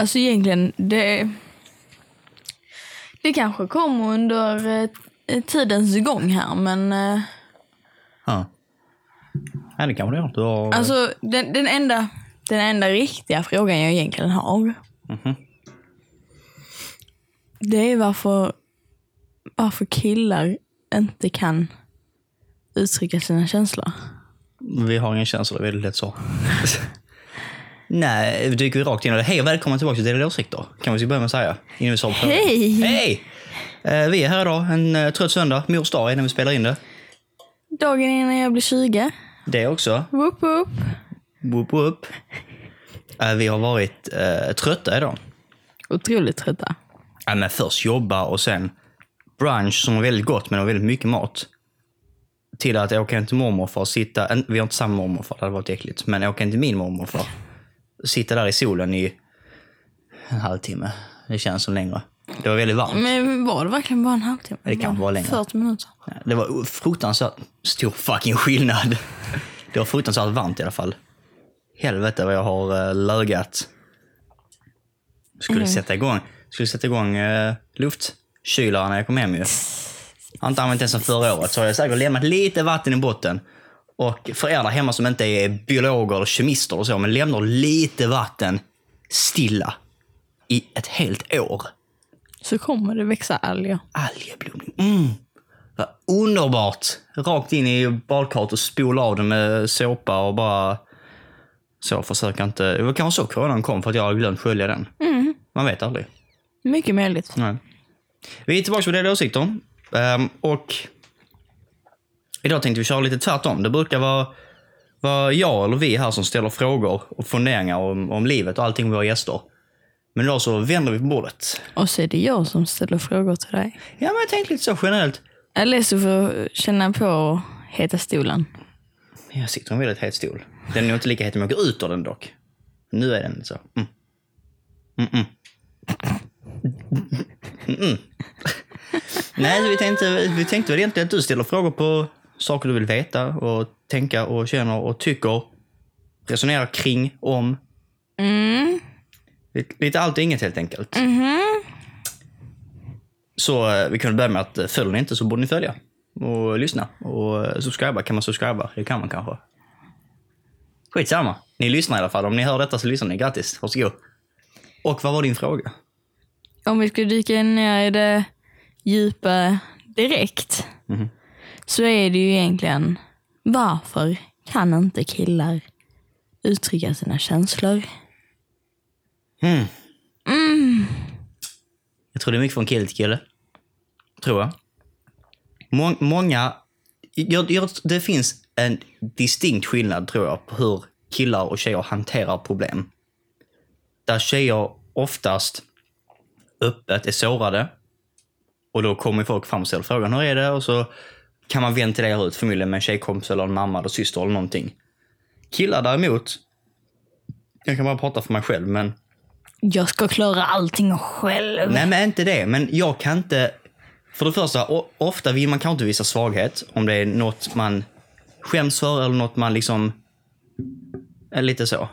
Alltså egentligen, det... Det kanske kommer under eh, tidens gång här, men... Eh, Ja. Ja, det kanske det gör. Du har... alltså den, den, enda, den enda riktiga frågan jag egentligen har. Det är varför, varför killar inte kan uttrycka sina känslor. Vi har ingen känsla, det är väldigt lätt så. Nej, vi dyker vi rakt in det. Hej och välkomna tillbaka till Delade Åsikter. Kan vi börja med att säga. Innan vi. Hej! Hej! Eh, vi är här idag, en uh, trött söndag. Mors dag är när vi spelar in det. Dagen innan jag blir 20. Det också. Whoop whoop. Whoop whoop. Eh, vi har varit uh, trötta idag. Otroligt trötta. Ja, men först jobba och sen brunch som var väldigt gott men det var väldigt mycket mat. Till att åka hem till mormor för att sitta, vi har inte samma mormor för det hade varit äckligt, men åka hem till min mormor för sitta där i solen i en halvtimme. Det känns som längre. Det var väldigt varmt. Men var det verkligen bara en halvtimme? Det kan vara längre. 40 minuter. Det var fruktansvärt stor fucking skillnad. Det var fruktansvärt varmt i alla fall. Helvete vad jag har uh, lögat. Skulle sätta igång, skulle sätta igång uh, luftkylaren när jag kom hem ju. Jag har inte använt den sedan förra året så har jag säkert lämnat lite vatten i botten. Och för er där hemma som inte är biologer eller kemister och så, men lämnar lite vatten stilla i ett helt år. Så kommer det växa alger. Algeblomning. Mm. Vad underbart! Rakt in i badkaret och spola av det med såpa och bara... Så, försöka inte... Det var kanske så coronan kom, för att jag har glömt skölja den. Man vet aldrig. Mycket möjligt. Nej. Vi är tillbaka på Delade Åsikter. Ehm, och idag tänkte vi köra lite tvärtom. Det brukar vara, vara jag eller vi här som ställer frågor och funderingar om, om livet och allting med våra gäster. Men idag så vänder vi på bordet. Och så är det jag som ställer frågor till dig. Ja, men jag tänkte lite så generellt. Eller så får känna på heta stolen. Jag sitter i en väldigt het stol. Den är nog inte lika het om jag går ut ur den dock. Nu är den så. Mm. Mm-mm. Mm-mm. Nej, vi tänkte, vi tänkte väl egentligen att du ställer frågor på saker du vill veta och tänka och känner och tycker. Resonera kring, om. Mm. Lite, lite allt och inget helt enkelt. Så eh, vi kunde börja med att eh, följer ni inte så borde ni följa. Och lyssna. Och eh, subscriba. Kan man subscriba? Det kan man kanske. Skitsamma. Ni lyssnar i alla fall. Om ni hör detta så lyssnar ni. Grattis. Varsågod. Och vad var din fråga? Om vi skulle dyka ner i det djupa direkt. Så är det ju egentligen varför kan inte killar uttrycka sina känslor? Hmm. Jag tror det är mycket från kille till kille. Tror jag. Må- många... Jag, jag, det finns en distinkt skillnad, tror jag, på hur killar och tjejer hanterar problem. Där tjejer oftast öppet är sårade. Och då kommer folk fram och ställer frågan, hur är det? Och så kan man ventilera ut förmodligen med en tjejkompis eller en mamma eller syster eller någonting. Killar däremot, jag kan bara prata för mig själv, men Jag ska klara allting själv. Nej, men inte det. Men jag kan inte... För det första, ofta vill man kanske inte visa svaghet om det är något man skäms för eller något man liksom... Är lite så.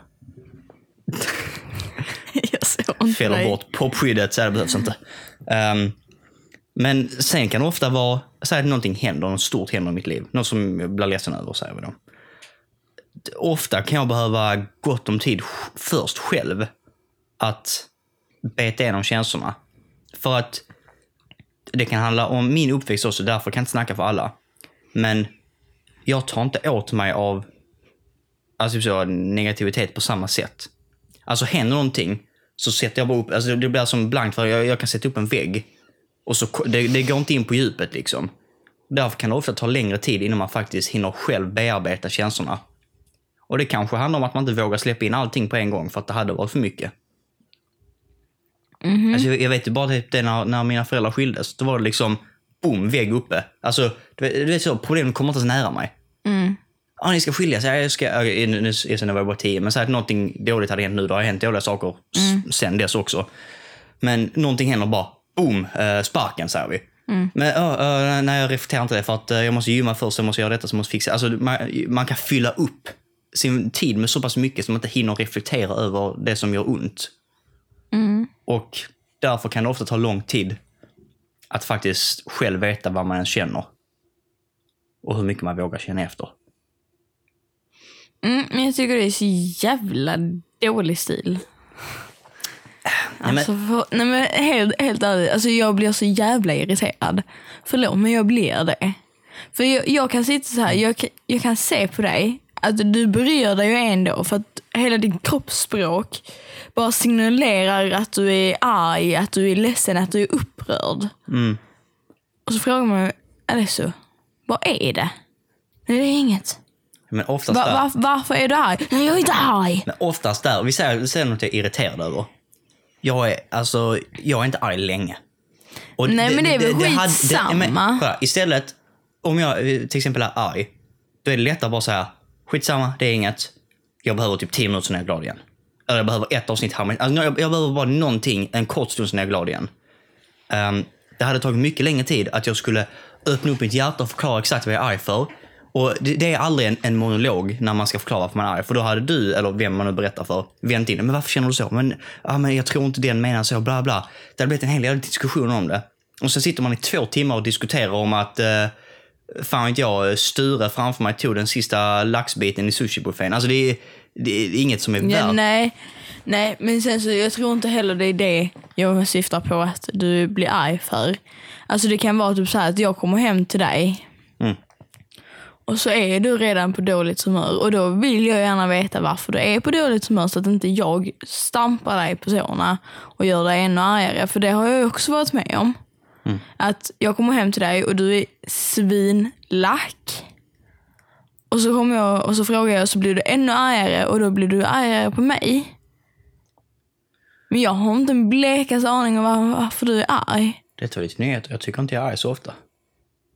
Jag såg Fäller bort popskyddet, så det behövs inte. Ehm, men sen kan det ofta vara, säg att någonting händer, något stort händer i mitt liv. Något som jag blir ledsen över, säger vi då. Ofta kan jag behöva gott om tid först själv att beta igenom känslorna. För att det kan handla om min uppväxt också, därför kan jag inte snacka för alla. Men jag tar inte åt mig av alltså, typ så, negativitet på samma sätt. Alltså händer någonting så sätter jag bara upp, alltså det blir som blankt för jag, jag kan sätta upp en vägg. Och så, det, det går inte in på djupet liksom. Därför kan det ofta ta längre tid innan man faktiskt hinner själv bearbeta känslorna. Och det kanske handlar om att man inte vågar släppa in allting på en gång för att det hade varit för mycket. Alltså, jag, jag vet ju bara typ det när, när mina föräldrar skildes. Då var det liksom, boom, vägg uppe. Alltså, du vet, så, problemen kommer inte så nära mig. Ja, ni ska skiljas. Ja, Jag ska, ja, nu, nu, sen jag var bara tio, men så att någonting dåligt hade hänt nu. Det har hänt dåliga saker s- sen dess också. Men någonting händer bara, boom, eh, sparken säger vi. Men ja, ja, nej, jag reflekterar inte det för att eh, jag måste gymma först, jag måste göra detta, så jag måste fixa. Alltså, man, man kan fylla upp sin tid med så pass mycket som man inte hinner reflektera över det som gör ont. Och därför kan det ofta ta lång tid att faktiskt själv veta vad man ens känner. Och hur mycket man vågar känna efter. Mm, men jag tycker det är så jävla dålig stil. Alltså, för, nej men helt, helt ärligt, alltså jag blir så jävla irriterad. Förlåt, men jag blir det. För jag, jag kan sitta så här, jag, jag kan se på dig att du bryr dig ju ändå för att hela ditt kroppsspråk bara signalerar att du är arg, att du är ledsen, att du är upprörd. Mm. Och så frågar man mig, Alesso, vad är det? Nej, det är inget. Men oftast, Va, där, va, varför är du arg? Nej, jag är inte arg. men oftast där, vi säger, vi säger något jag är irriterad över. Jag är, alltså, jag är inte arg länge. Och Nej, men det är väl skitsamma. men, kolla, istället, om jag eh, till exempel är arg, då är det lättare att bara säga skitsamma, det är inget. Jag behöver typ 10 minuter sen är jag glad igen. Eller jag behöver ett avsnitt här. Alltså, jag, jag behöver bara någonting, en kort stund sen är jag glad igen. Ehm, det hade tagit mycket längre tid att jag skulle öppna upp mitt hjärta och förklara exakt vad jag är arg för. Och det, det är aldrig en, en monolog när man ska förklara varför man är arg. För då hade du, eller vem man nu berättar för, vänt in. Men varför känner du så? Men, ja, men jag tror inte den menar så, bla bla. Det hade blivit en hel del diskussion om det. Och så sitter man i två timmar och diskuterar om att eh, fan inte jag, Sture framför mig tog den sista laxbiten i sushibuffén. Alltså det är, det är inget som är Ja, värt. nej, nej, men sen så jag tror inte heller det är det jag syftar på att du blir arg för. Alltså det kan vara typ så här att jag kommer hem till dig. Och så är du redan på dåligt humör och då vill jag gärna veta varför du är på dåligt humör så att inte jag stampar dig på såna och gör dig ännu argare. För det har jag också varit med om. Att jag kommer hem till dig och du är svinlack. Och så kommer jag och så frågar jag och så blir du ännu argare och då blir du argare på mig. Men jag har inte en blekaste aning om var, varför du är arg. Det var lite nyhet. Jag tycker inte jag är arg så ofta.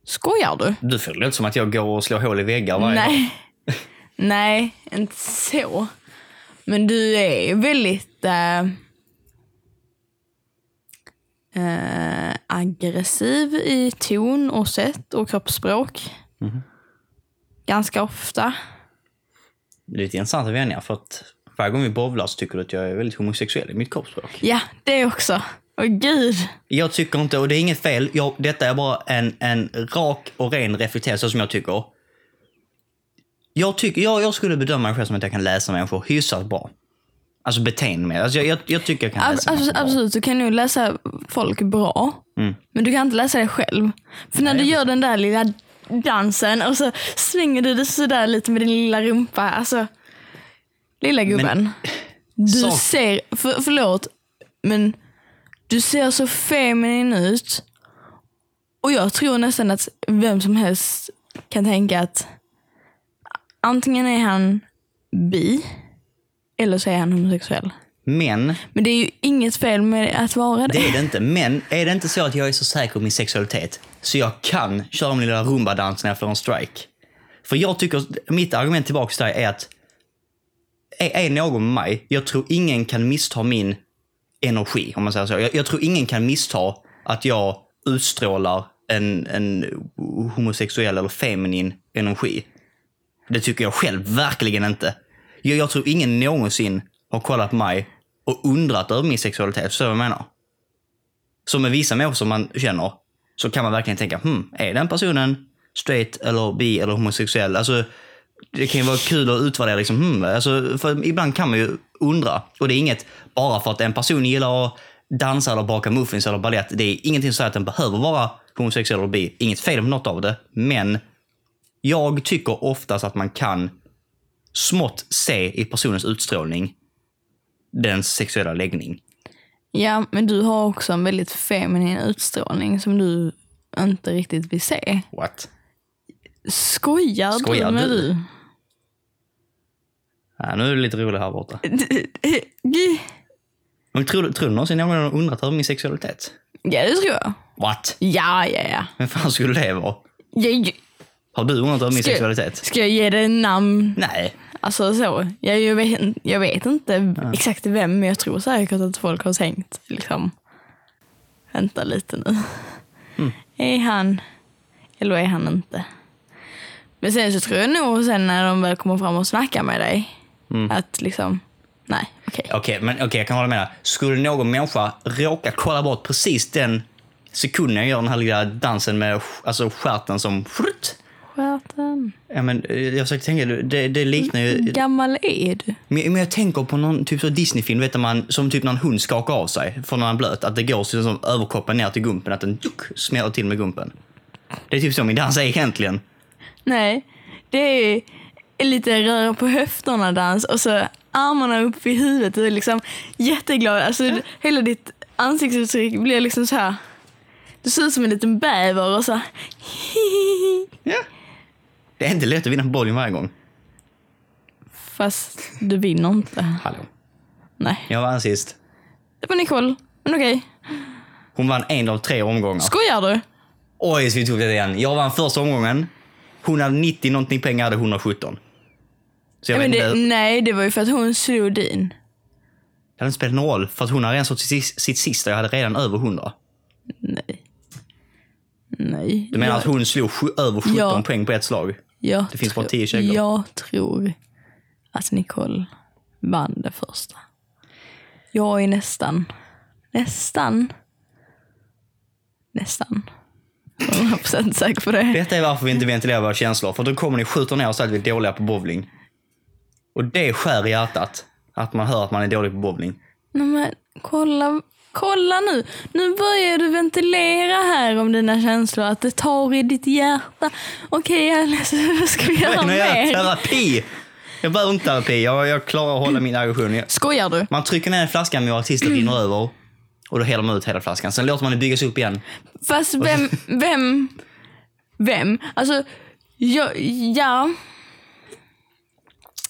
Skojar du? Du får det låta som att jag går och slår hål i väggar varje dag. Nej. Nej, inte så. Men du är väldigt eh, aggressiv i ton och sätt och kroppsspråk. Ganska ofta. Det är lite intressanta vändningar för att varje gång vi bowlar så tycker du att jag är väldigt homosexuell i mitt kroppsspråk. Ja, det också. Åh gud. Jag tycker inte, och det är inget fel, jag, detta är bara en, en rak och ren reflektering så som jag tycker. Jag, tycker jag, jag skulle bedöma mig själv som att jag kan läsa människor hyfsat bra. Alltså beteende med. Alltså jag, jag, jag tycker jag kan läsa abs- människor bra. absolut, du kan nog läsa folk bra. Mm. Men du kan inte läsa dig själv. För när du gör den där lilla dansen och så svänger du det sådär lite med din lilla rumpa. Alltså, lilla gubben. du sak- ser, för, förlåt, men du ser så feminin ut. Och jag tror nästan att vem som helst kan tänka att antingen är han bi eller så är han homosexuell. Men Men det är ju inget fel med att vara det. det är det inte. Men är det inte så att jag är så säker på min sexualitet så jag kan köra min lilla rumba-dans när jag får en strike? För jag tycker, mitt argument tillbaka till dig är att är, är någon med mig, jag tror ingen kan missta min energi, om man säger så. Jag, jag tror ingen kan missta att jag utstrålar en, en homosexuell eller feminin energi. Det tycker jag själv verkligen inte. Jag, jag tror ingen någonsin har kollat på mig och undrat över min sexualitet. Så jag menar. Så med vissa människor som man känner så kan man verkligen tänka, hmm, är den personen straight eller bi eller homosexuell? Alltså, det kan ju vara kul att utvärdera. Liksom, hmm, alltså, för ibland kan man ju undra. Och det är inget bara för att en person gillar att dansa eller baka muffins eller ballett. Det är ingenting som säger att den behöver vara homosexuell eller bi. Inget fel med något av det. Men jag tycker oftast att man kan smått se i personens utstrålning dens sexuella läggning. Ja, men du har också en väldigt feminin utstrålning som du inte riktigt vill se. What? Skojar, Skojar du med du? Ja, nu är det lite roligt här borta. Men tror, tror du någonsin någon har undrat över min sexualitet? Ja, det tror jag. What? Ja, ja, ja. Vem fan skulle det vara? ja, ja. Har du undrat över min Ska- sexualitet? Ska jag ge dig namn? Nej. Alltså så. Jag, jag, vet, jag vet inte exakt vem, men jag tror säkert att folk har tänkt liksom. Vänta lite nu. Är han eller är han inte? Men sen så tror jag nog sen när de väl kommer fram och snackar med dig att liksom, nej, Okej. Okej, men okej, jag kan hålla med. Skulle någon människa råka kolla bort precis den sekunden jag gör den här lilla dansen med alltså stjärten som... Stjärten. Ja, men, eh, jag försöker tänka, det, det liknar ju... gammal är du? Men, men jag tänker på någon typ så Disney-film, vet man, som typ när en hund skakar av sig från när han blöt. Att det går så som överkroppen ner till gumpen, att den smäller till med gumpen. Det är typ så min dans är egentligen. Nej, det är lite röra på höfterna dans och så armarna upp i huvudet. Du är liksom jätteglad. Alltså, Hela ditt ansiktsuttryck blir liksom så här. Du ser ut som en liten bäver och så Ja. Det är inte lätt att vinna på bowling varje gång. Fast du vinner inte. Hallå. Nej, Jag vann sist. det var Nicole. Men okej. Hon vann en av tre omgångar. Skojar du? Oj, så vi tog det igen. Jag vann första omgången. Hon hade 90 någonting pengar, hade 117. Så jag Ja, det, nej, det var ju för att hon slog din. Det hade inte spelat någon roll, för att hon hade redan sitt, sitt sista. Jag hade redan över 100. Nej. Nej. Du menar jag, att hon slog sju, över 17 Ja. poäng på ett slag? jag det finns bara tror- 10 käglor. Jag tror att Nicole vann det första. Jag är nästan, nästan, nästan 100% säker på det. Detta är varför vi inte ventilerar våra känslor. För då kommer ni skjuter ner säger att vi är dåliga på bowling. Och det skär i hjärtat. Att man hör att man är dålig på bowling. Nej, men kolla, kolla nu. Nu börjar du ventilera här om dina känslor. Att det tar i ditt hjärta. Okej Alice, vad ska vi göra Kan jag mer? terapi? Jag behöver inte terapi. Jag, jag klarar att hålla min aggression. Jag- Skojar du? Man trycker ner flaskan med tills det rinner över. Och då häller man ut hela flaskan. Sen låter man det byggas upp igen. Fast vem, vem, vem? Alltså, jag, ja.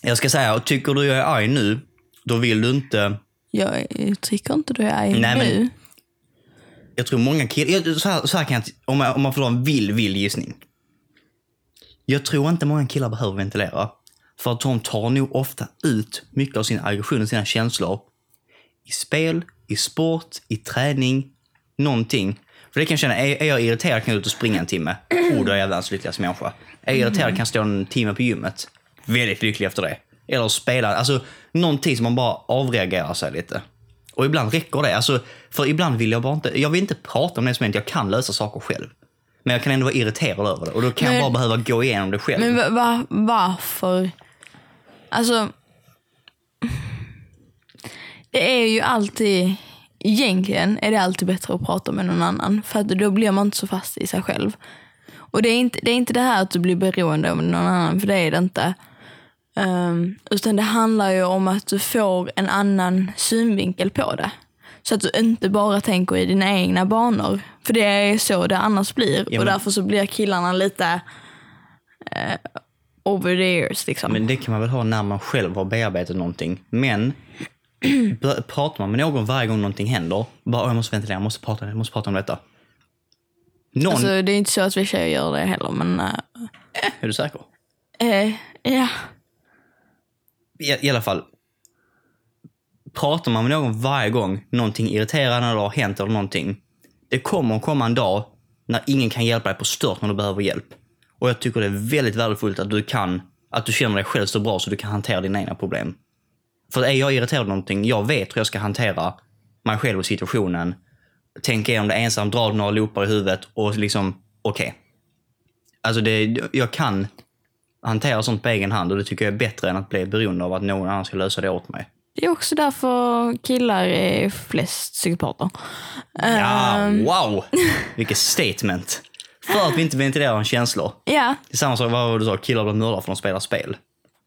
Jag ska säga, tycker du jag är arg nu, då vill du inte... Jag tycker inte du är Nej, men- nu. Jag tror många killar... Så här, så här kan jag, om, jag, om man får dra en vild, vild gissning. Jag tror inte många killar behöver ventilera. För att de tar nog ofta ut mycket av sin aggression och sina känslor i spel, i sport, i träning, någonting. För det kan jag känna, är, är jag irriterad kan jag ut och springa en timme. Oh, då är jag världens lyckligaste människa. Är jag irriterad kan jag stå en timme på gymmet. Väldigt lycklig efter det. Eller spela, alltså någonting som man bara avreagerar sig lite. Och ibland räcker det. Alltså, för ibland vill jag bara inte, jag vill inte prata om det som hänt, jag kan lösa saker själv. Men jag kan ändå vara irriterad över det och då kan Men- jag bara behöva gå igenom det själv. Men va, va, varför? Alltså. Det är ju alltid, egentligen är det alltid bättre att prata med någon annan. För att då blir man inte så fast i sig själv. Och det är inte det, är inte det här att du blir beroende av någon annan, för det är det inte. Ehm, utan det handlar ju om att du får en annan synvinkel på det. Så att du inte bara tänker i dina egna banor. För det är så det annars blir. Ja, Och därför så blir killarna lite eh, over the years. Liksom. Men det kan man väl ha när man själv har bearbetat någonting. Men pratar man med någon varje gång någonting händer, bara "Åh, jag måste ventilera, jag måste prata, jag måste prata om detta. Någon, Alltså, det är inte så att vi tjejer gör det heller, men... eh, är du säker? eh, ja. I, I alla fall. Pratar man med någon varje gång någonting irriterande eller har hänt eller någonting. Det kommer att komma en dag när ingen kan hjälpa dig på stört när du behöver hjälp. Och jag tycker det är väldigt värdefullt att du kan, att du känner dig själv så bra så du kan hantera dina egna problem. För är jag irriterad av någonting, jag vet hur jag ska hantera mig själv och situationen. Tänka igenom det ensam, dra några loopar i huvudet och liksom, okej. Alltså det, jag kan hantera sånt på egen hand och det tycker jag är bättre än att bli beroende av att någon annan ska lösa det åt mig. Det är också därför killar är flest psykopater. Ja, Ehm, wow! Vilket statement. För att vi inte ventilerar en känslor. ja. Det är samma sak vad du sa, killar blir mördare för att de spelar spel.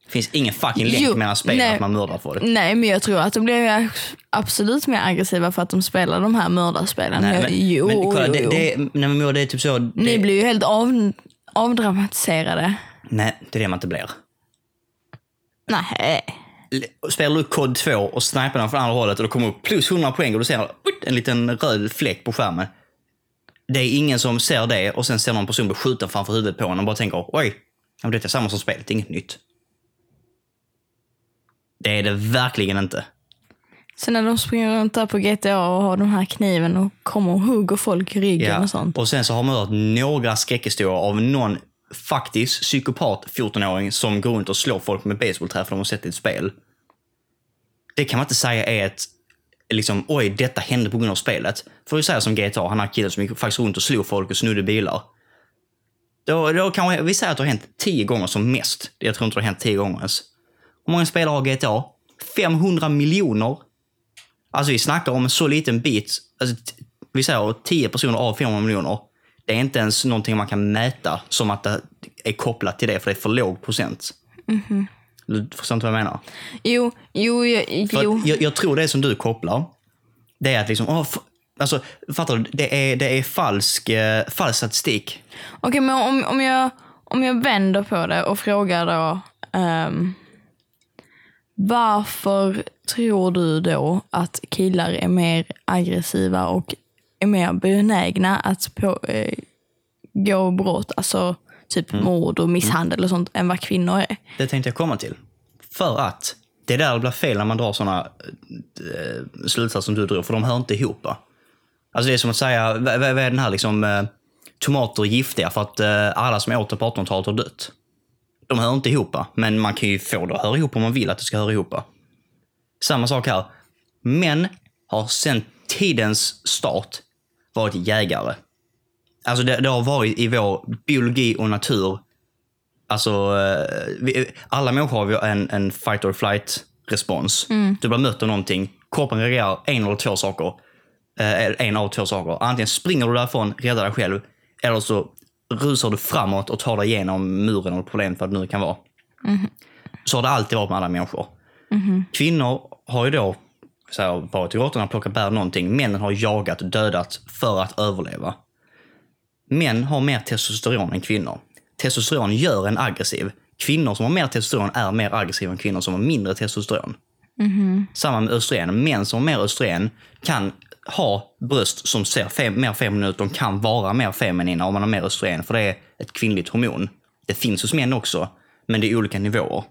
Det finns ingen fucking länk Jo, mellan spel nej. att man mördar det. Nej, men jag tror att de blir absolut mer aggressiva för att de spelar de här mördarspelen. Nej, men, jo, men kolla, jo, det, jo. det, nej, men det är typ så. Det, Ni blir ju helt av, avdramatiserade. Nej, det är det man inte blir. Nej. Spelar du kod 2 och snipar den från andra hållet och det kommer upp plus 100 poäng och du ser en liten röd fläck på skärmen. Det är ingen som ser det och sen ser någon person bli skjuten framför huvudet på honom och bara tänker oj, ja, men det är samma som spelet, inget nytt. Det är det verkligen inte. Så när de springer runt där på GTA och har den här kniven och kommer och hugger folk i ryggen Ja. och sånt. Och sen så har man hört några skräckhistorier av någon faktisk psykopat 14-åring som går runt och slår folk med basebollträ för de har sett ett spel. det kan man inte säga är ett liksom, oj, detta hände på grund av spelet. För vi säger som GTA, han har killen som gick faktiskt runt och slog folk och snodde bilar. Då, då kan vi säga att det har hänt tio gånger som mest. Jag tror inte det har hänt tio gånger ens. Hur många spelare har GTA? 500 miljoner. Alltså vi snackar om en så liten bit. Alltså, vi säger 10 personer av 500 miljoner. Det är inte ens någonting man kan mäta som att det är kopplat till det, för det är för låg procent. Mhm. Du förstår inte vad jag menar? Jo, jo, jo. Jo. jag, jag tror det som du kopplar, det är att liksom, f- alltså, fattar du? Det är, det är falsk, eh, falsk statistik. Okej, men om, om, jag, om jag vänder på det och frågar då. ehm, varför tror du då att killar är mer aggressiva och är mer benägna att på, eh, gå brott, alltså typ mord och misshandel och sånt, än vad kvinnor är? Det tänkte jag komma till. För att det är där det blir fel när man drar såna eh, slutsatser som du drog, för de hör inte ihop. va? Alltså det är som att säga, vad, vad är den här liksom, eh, tomater är giftiga för att eh, alla som åt det på 1800-talet har dött. De hör inte ihop, men man kan ju få det att höra ihop om man vill att det ska höra ihop. Samma sak här. Män har sedan tidens start varit jägare. Alltså det, det har varit i vår biologi och natur Alltså, eh, vi, alla människor har ju en, en fight or flight respons. Du blir mött av någonting, kroppen reagerar en eller två saker. Eh, en av två saker. Antingen springer du därifrån, räddar dig själv, eller så rusar du framåt och tar dig igenom muren eller problemet vad det nu kan vara. Så har det alltid varit med alla människor. Kvinnor har ju då så här, varit i grottorna och plockat bär någonting. Männen har jagat och dödat för att överleva. Män har mer testosteron än kvinnor. Testosteron gör en aggressiv. Kvinnor som har mer testosteron är mer aggressiva än kvinnor som har mindre testosteron. Samma med östrogen. Män som har mer östrogen kan ha bröst som ser fem, mer feminina ut. De kan vara mer feminina om man har mer östrogen, för det är ett kvinnligt hormon. Det finns hos män också, men det är olika nivåer.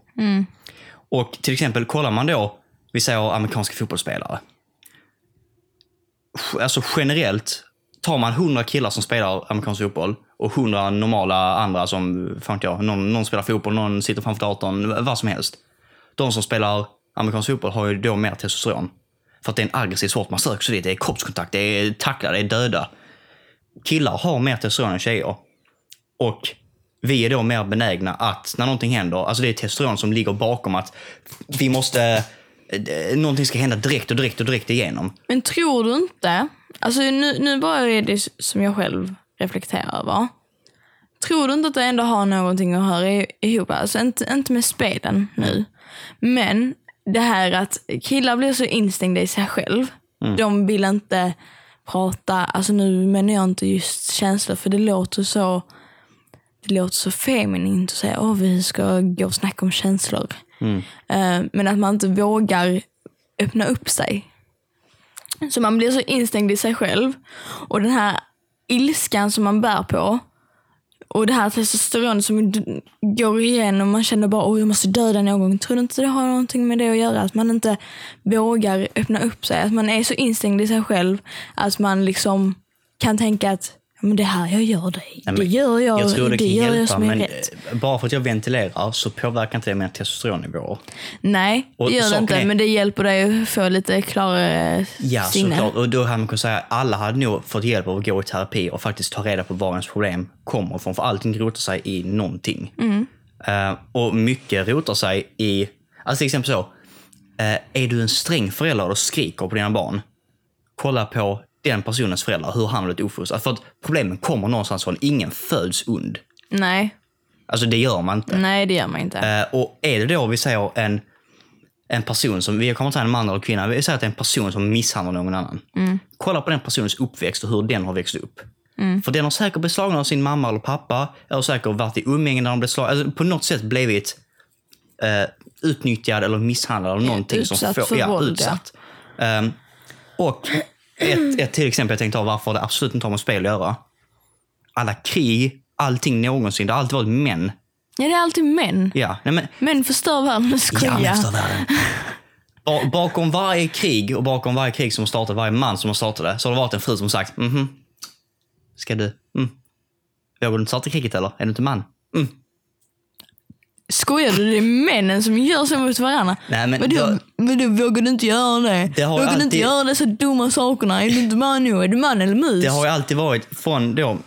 Och till exempel kollar man då, vi säger amerikanska fotbollsspelare. Alltså generellt, tar man 100 killar som spelar amerikansk fotboll och 100 normala andra som, fan jag, någon, någon spelar fotboll, någon sitter framför datorn, vad som helst. De som spelar amerikansk fotboll har ju då mer testosteron. För att det är en aggressiv sport, man söker sig dit, det är kroppskontakt, det är tacklar, det är döda. Killar har mer testosteron än tjejer. Och vi är då mer benägna att när någonting händer, alltså det är testosteron som ligger bakom att vi måste, någonting ska hända direkt och direkt och direkt igenom. Men tror du inte, alltså nu, nu bara är det som jag själv reflekterar över. Tror du inte att det ändå har någonting att höra ihop? Alltså inte, inte med spelen nu. Men det här att killar blir så instängda i sig själv. De vill inte prata, alltså nu menar jag inte just känslor för det låter så det låter så feminint att säga att vi ska gå och snacka om känslor. Mm. Eh, men att man inte vågar öppna upp sig. Så man blir så instängd i sig själv. Och den här ilskan som man bär på och det här testosteron som går igenom, man känner bara att jag måste döda någon. Tror du inte det har någonting med det att göra? Att man inte vågar öppna upp sig. Att man är så instängd i sig själv att man liksom kan tänka att men det här jag gör det, Nej, det men gör jag, jag tror det kan gör hjälpa, men rätt. eh, bara för att jag ventilerar så påverkar inte det mina testosteronnivåer. Nej, och det gör det inte. är- Men det hjälper dig att få lite klarare Ja, sinne. såklart. Och då hade man kunnat säga att alla hade nog fått hjälp av att gå i terapi och faktiskt ta reda på var ens problem kommer ifrån. För allting rotar sig i någonting. Eh, och mycket rotar sig i, alltså till exempel så, eh, är du en sträng förälder och skriker på dina barn, kolla på den personens föräldrar, hur han blivit uppfostrad. För att problemen kommer någonstans från, ingen föds ond. Nej, Alltså det gör man inte. nej det gör man inte. Eh, och är det då vi säger en, en person som, vi kommer säga en man eller kvinna, vi säger att det är en person som misshandlar någon annan. Kolla på den personens uppväxt och hur den har växt upp. För den har säkert blivit slagen av sin mamma eller pappa, eller säkert varit i umgänge när de blev slagna, alltså på något sätt blivit eh, utnyttjad eller misshandlad eller någonting. som utsatt får, för ja, våld, ja. utsatt. Ehm, och ett, ett till exempel jag tänkte ta varför det absolut inte har med spel att göra. Alla krig, allting någonsin, det har alltid varit män. Ja, det är alltid män. Ja, nej men, Män förstör världen, skoja. Ja, förstör världen. Ba- Bakom varje krig och bakom varje krig som har startat, varje man som har startat det, så har det varit en fru som sagt mhm. Ska du? Mm. Vågar du inte starta kriget eller? Är du inte man? Mm. Skojar du? Det är männen som gör så mot varandra. Nej, men men, du, då- men du vågar du inte göra det? Det vågar du inte alltid- göra dessa dumma sakerna? Är du inte man nu? Är du man eller mus? Det har ju alltid varit från då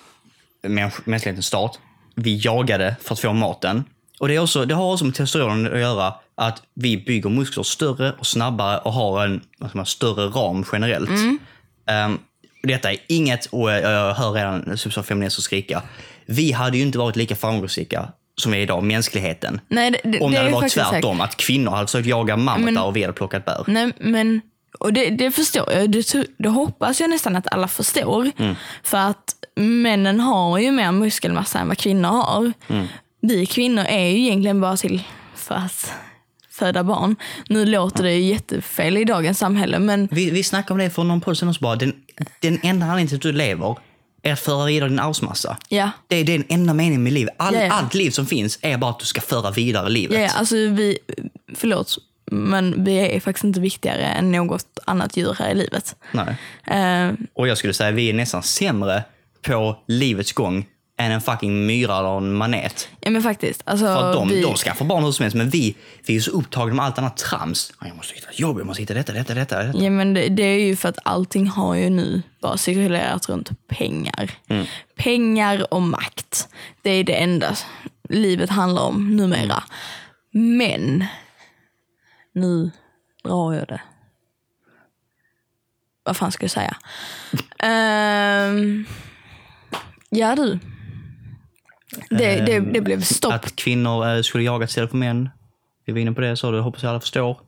mäns- mänsklighetens start. Vi jagade för att få maten. Och det, är också, det har också med testosteron att göra att vi bygger muskler större och snabbare och har en man, större ram generellt. Um, detta är inget, och jag hör redan feminister skrika. Vi hade ju inte varit lika framgångsrika som är idag, mänskligheten. Nej, det, det, Om det, hade varit tvärtom, säkert. att kvinnor hade försökt jaga mammutar och vi hade plockat bär. Nej, men, och det, det förstår jag. Det, det hoppas jag nästan att alla förstår. Mm. För att männen har ju mer muskelmassa än vad kvinnor har. Mm. Vi kvinnor är ju egentligen bara till för att föda barn. Nu låter det ju jättefel i dagens samhälle, men Vi, vi snackade om det för någon podd sedan också bara. Den, den enda anledningen till att du lever att föra vidare din arvsmassa. ja. Det är den enda meningen med livet. All, Ja, ja. Allt liv som finns är bara att du ska föra vidare livet. Ja, alltså vi, förlåt, men vi är faktiskt inte viktigare än något annat djur här i livet. Nej. Eh, Och jag skulle säga att vi är nästan sämre på livets gång än en fucking myra eller en manet. ja men faktiskt. Alltså, För att de, vi, de skaffar barn hur som helst, men vi, vi är så upptagna med allt annat trams. Jag måste hitta ett jobb, jag måste hitta detta, detta, detta. detta. Ja, men det, det är ju för att allting har ju nu bara cirkulerat runt pengar. Pengar och makt. Det är det enda livet handlar om numera. Men, nu drar jag det. Vad fan ska jag säga? Ehm, ja du. Det, det, det blev stopp. Att kvinnor eh, skulle jaga istället för män. Vi var inne på det, så det hoppas jag alla förstår.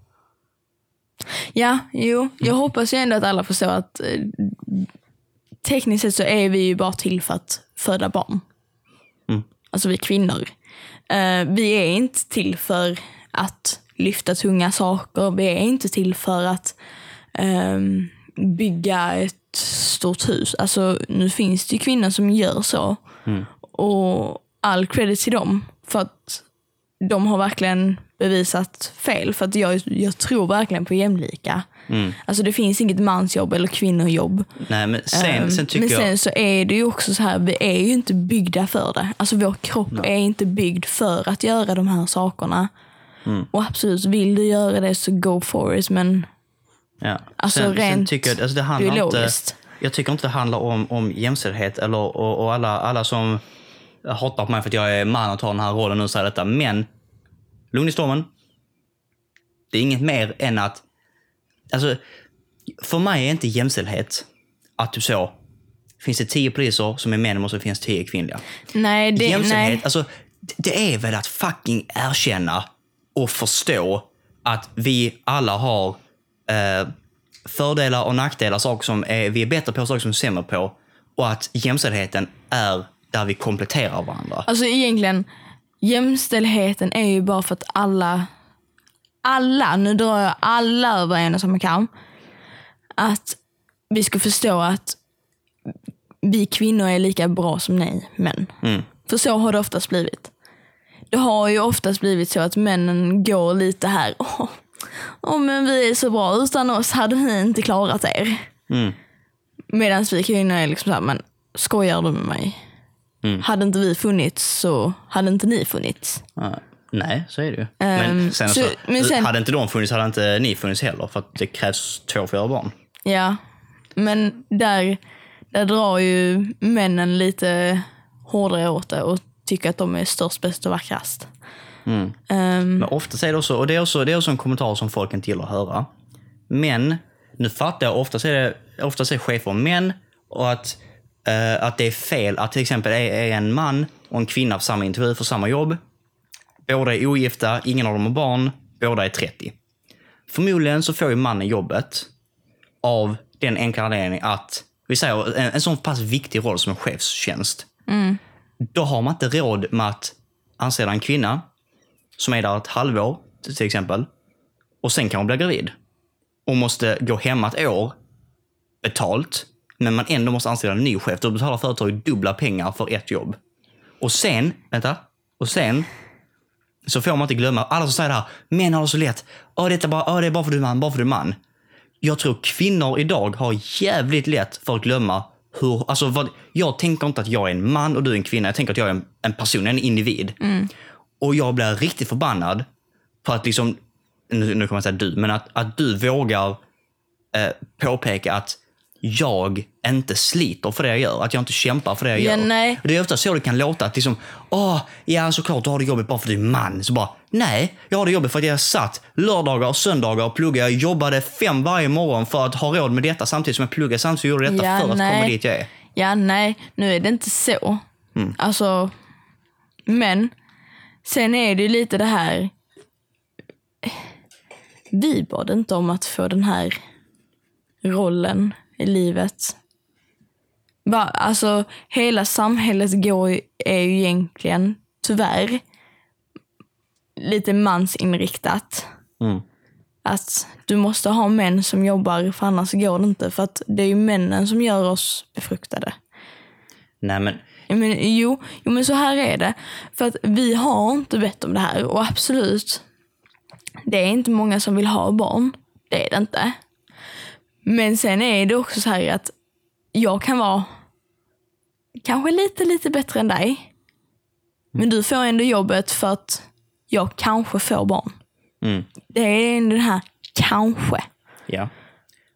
Ja, jo. Jag hoppas ju ändå att alla förstår att eh, tekniskt sett så är vi ju bara till för att föda barn. Mm. Alltså vi kvinnor. Eh, vi är inte till för att lyfta tunga saker. Vi är inte till för att ehm, bygga ett stort hus. Alltså nu finns det ju kvinnor som gör så. Och all credit till dem. För att de har verkligen bevisat fel. För att jag, jag tror verkligen på jämlika. Alltså det finns inget mansjobb eller kvinnojobb. Nej, men sen, Ehm, sen tycker Men sen jag... så är det ju också så här, vi är ju inte byggda för det. Alltså vår kropp är inte byggd för att göra de här sakerna. Mm. Och absolut, vill du göra det så go for it. Men Ja. Alltså, sen, sen rent tycker jag, alltså det handlar inte, biologiskt. jag tycker inte det handlar om, om jämställdhet eller, och, och alla, alla som hatar på mig för att jag är man och tar den här rollen nu och säger detta. Men, lugn i stormen. Det är inget mer än att, alltså, för mig är inte jämställdhet att du så, finns det tio poliser som är män och så finns tio kvinnliga. nej, det, Jämställdhet, nej. alltså, det- är väl att fucking erkänna och förstå att vi alla har eh, fördelar och nackdelar, saker som är, vi är bättre på, saker som vi är sämre på. Och att jämställdheten är där vi kompletterar varandra. Alltså egentligen, jämställdheten är ju bara för att alla, alla, nu drar jag alla över en och samma kam. Att vi ska förstå att vi kvinnor är lika bra som ni män. Mm. För så har det oftast blivit. Det har ju oftast blivit så att männen går lite här, åh, åh men vi är så bra, utan oss hade ni inte klarat er. Mm. Medan vi kvinnor är liksom såhär, men skojar du med mig? Mm. Hade inte vi funnits så hade inte ni funnits. Ja, nej, så är det ju. Ehm, men sen, så- så, men sen- hade inte de funnits hade inte ni funnits heller. För att det krävs två för att göra barn. Ja, men där, där drar ju männen lite hårdare åt det och tycker att de är störst, bäst och vackrast. Mm. Ehm, Men ofta är det också, och det är också, det är också en kommentar som folk inte gillar att höra. Men, nu fattar jag, oftast är, det, oftast är chefer män och att, eh, att det är fel att till exempel är, är en man och en kvinna på samma intervju för samma jobb. Båda är ogifta, ingen av dem har barn, båda är 30. Förmodligen så får ju mannen jobbet av den enkla anledningen att, vi säger en, en sån pass viktig roll som en chefstjänst. Då har man inte råd med att anställa en kvinna som är där ett halvår till exempel och sen kan hon bli gravid och måste gå hemma ett år betalt men man ändå måste anställa en ny chef. Då betalar företaget dubbla pengar för ett jobb. Och sen, vänta, och sen så får man inte glömma, alla som säger det här, män har det så lätt. Åh, detta bara, åh, det är bara för du är man, bara för du är man. Jag tror kvinnor idag har jävligt lätt för att glömma hur, alltså vad, jag tänker inte att jag är en man och du är en kvinna. Jag tänker att jag är en, en person, en individ. Och jag blir riktigt förbannad på att liksom, nu, nu kommer jag säga du, men att, att du vågar eh, påpeka att jag inte sliter för det jag gör, att jag inte kämpar för det jag Ja, gör. nej. Det är ofta så det kan låta, att liksom, åh, ja såklart du har det jobbigt bara för att du är man. Så bara, nej, jag har det jobbigt för att jag satt lördagar och söndagar och pluggade. Jag jobbade fem varje morgon för att ha råd med detta samtidigt som jag pluggade samtidigt som jag gjorde detta Ja, för att komma nej. dit jag är. Ja, nej, nu är det inte så. Mm. Alltså, men sen är det ju lite det här. Vi bad inte om att få den här rollen i livet. Alltså, hela samhället går är ju egentligen, tyvärr, lite mansinriktat. Mm. Att du måste ha män som jobbar, för annars går det inte. För att det är ju männen som gör oss befruktade. Nej men, Men, jo, jo, men så här är det. För att vi har inte bett om det här. Och absolut, det är inte många som vill ha barn. Det är det inte. Men sen är det också så här att jag kan vara kanske lite, lite bättre än dig. Men du får ändå jobbet för att jag kanske får barn. mm, Det är den här kanske. ja.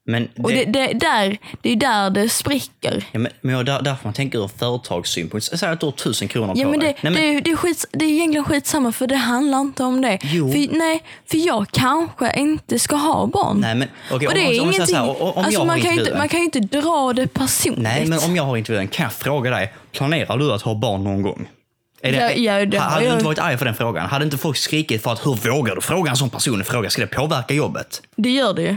Men, Och det, det, där, det är där det spricker. Ja, men, men där, därför man tänker ur företagssynpunkt. Säg att du har tusen kronor Ja, på men det, dig. Nej, men, det, är- det, är skits, det är egentligen skitsamma för det handlar inte om det. Jo. För, nej, för jag kanske inte ska ha barn. nej, men okej, och det om, är om, ingenting, här, om, om alltså man, kan inte, man kan ju inte dra det personligt. Nej, men om jag har intervjun kan jag fråga dig. Planerar du att ha barn någon gång? Är Ja, ja, det hade du inte varit arg för den frågan? Hade inte folk skrikit för att hur vågar du fråga en sån personlig fråga? Ska det påverka jobbet? Det gör det ju.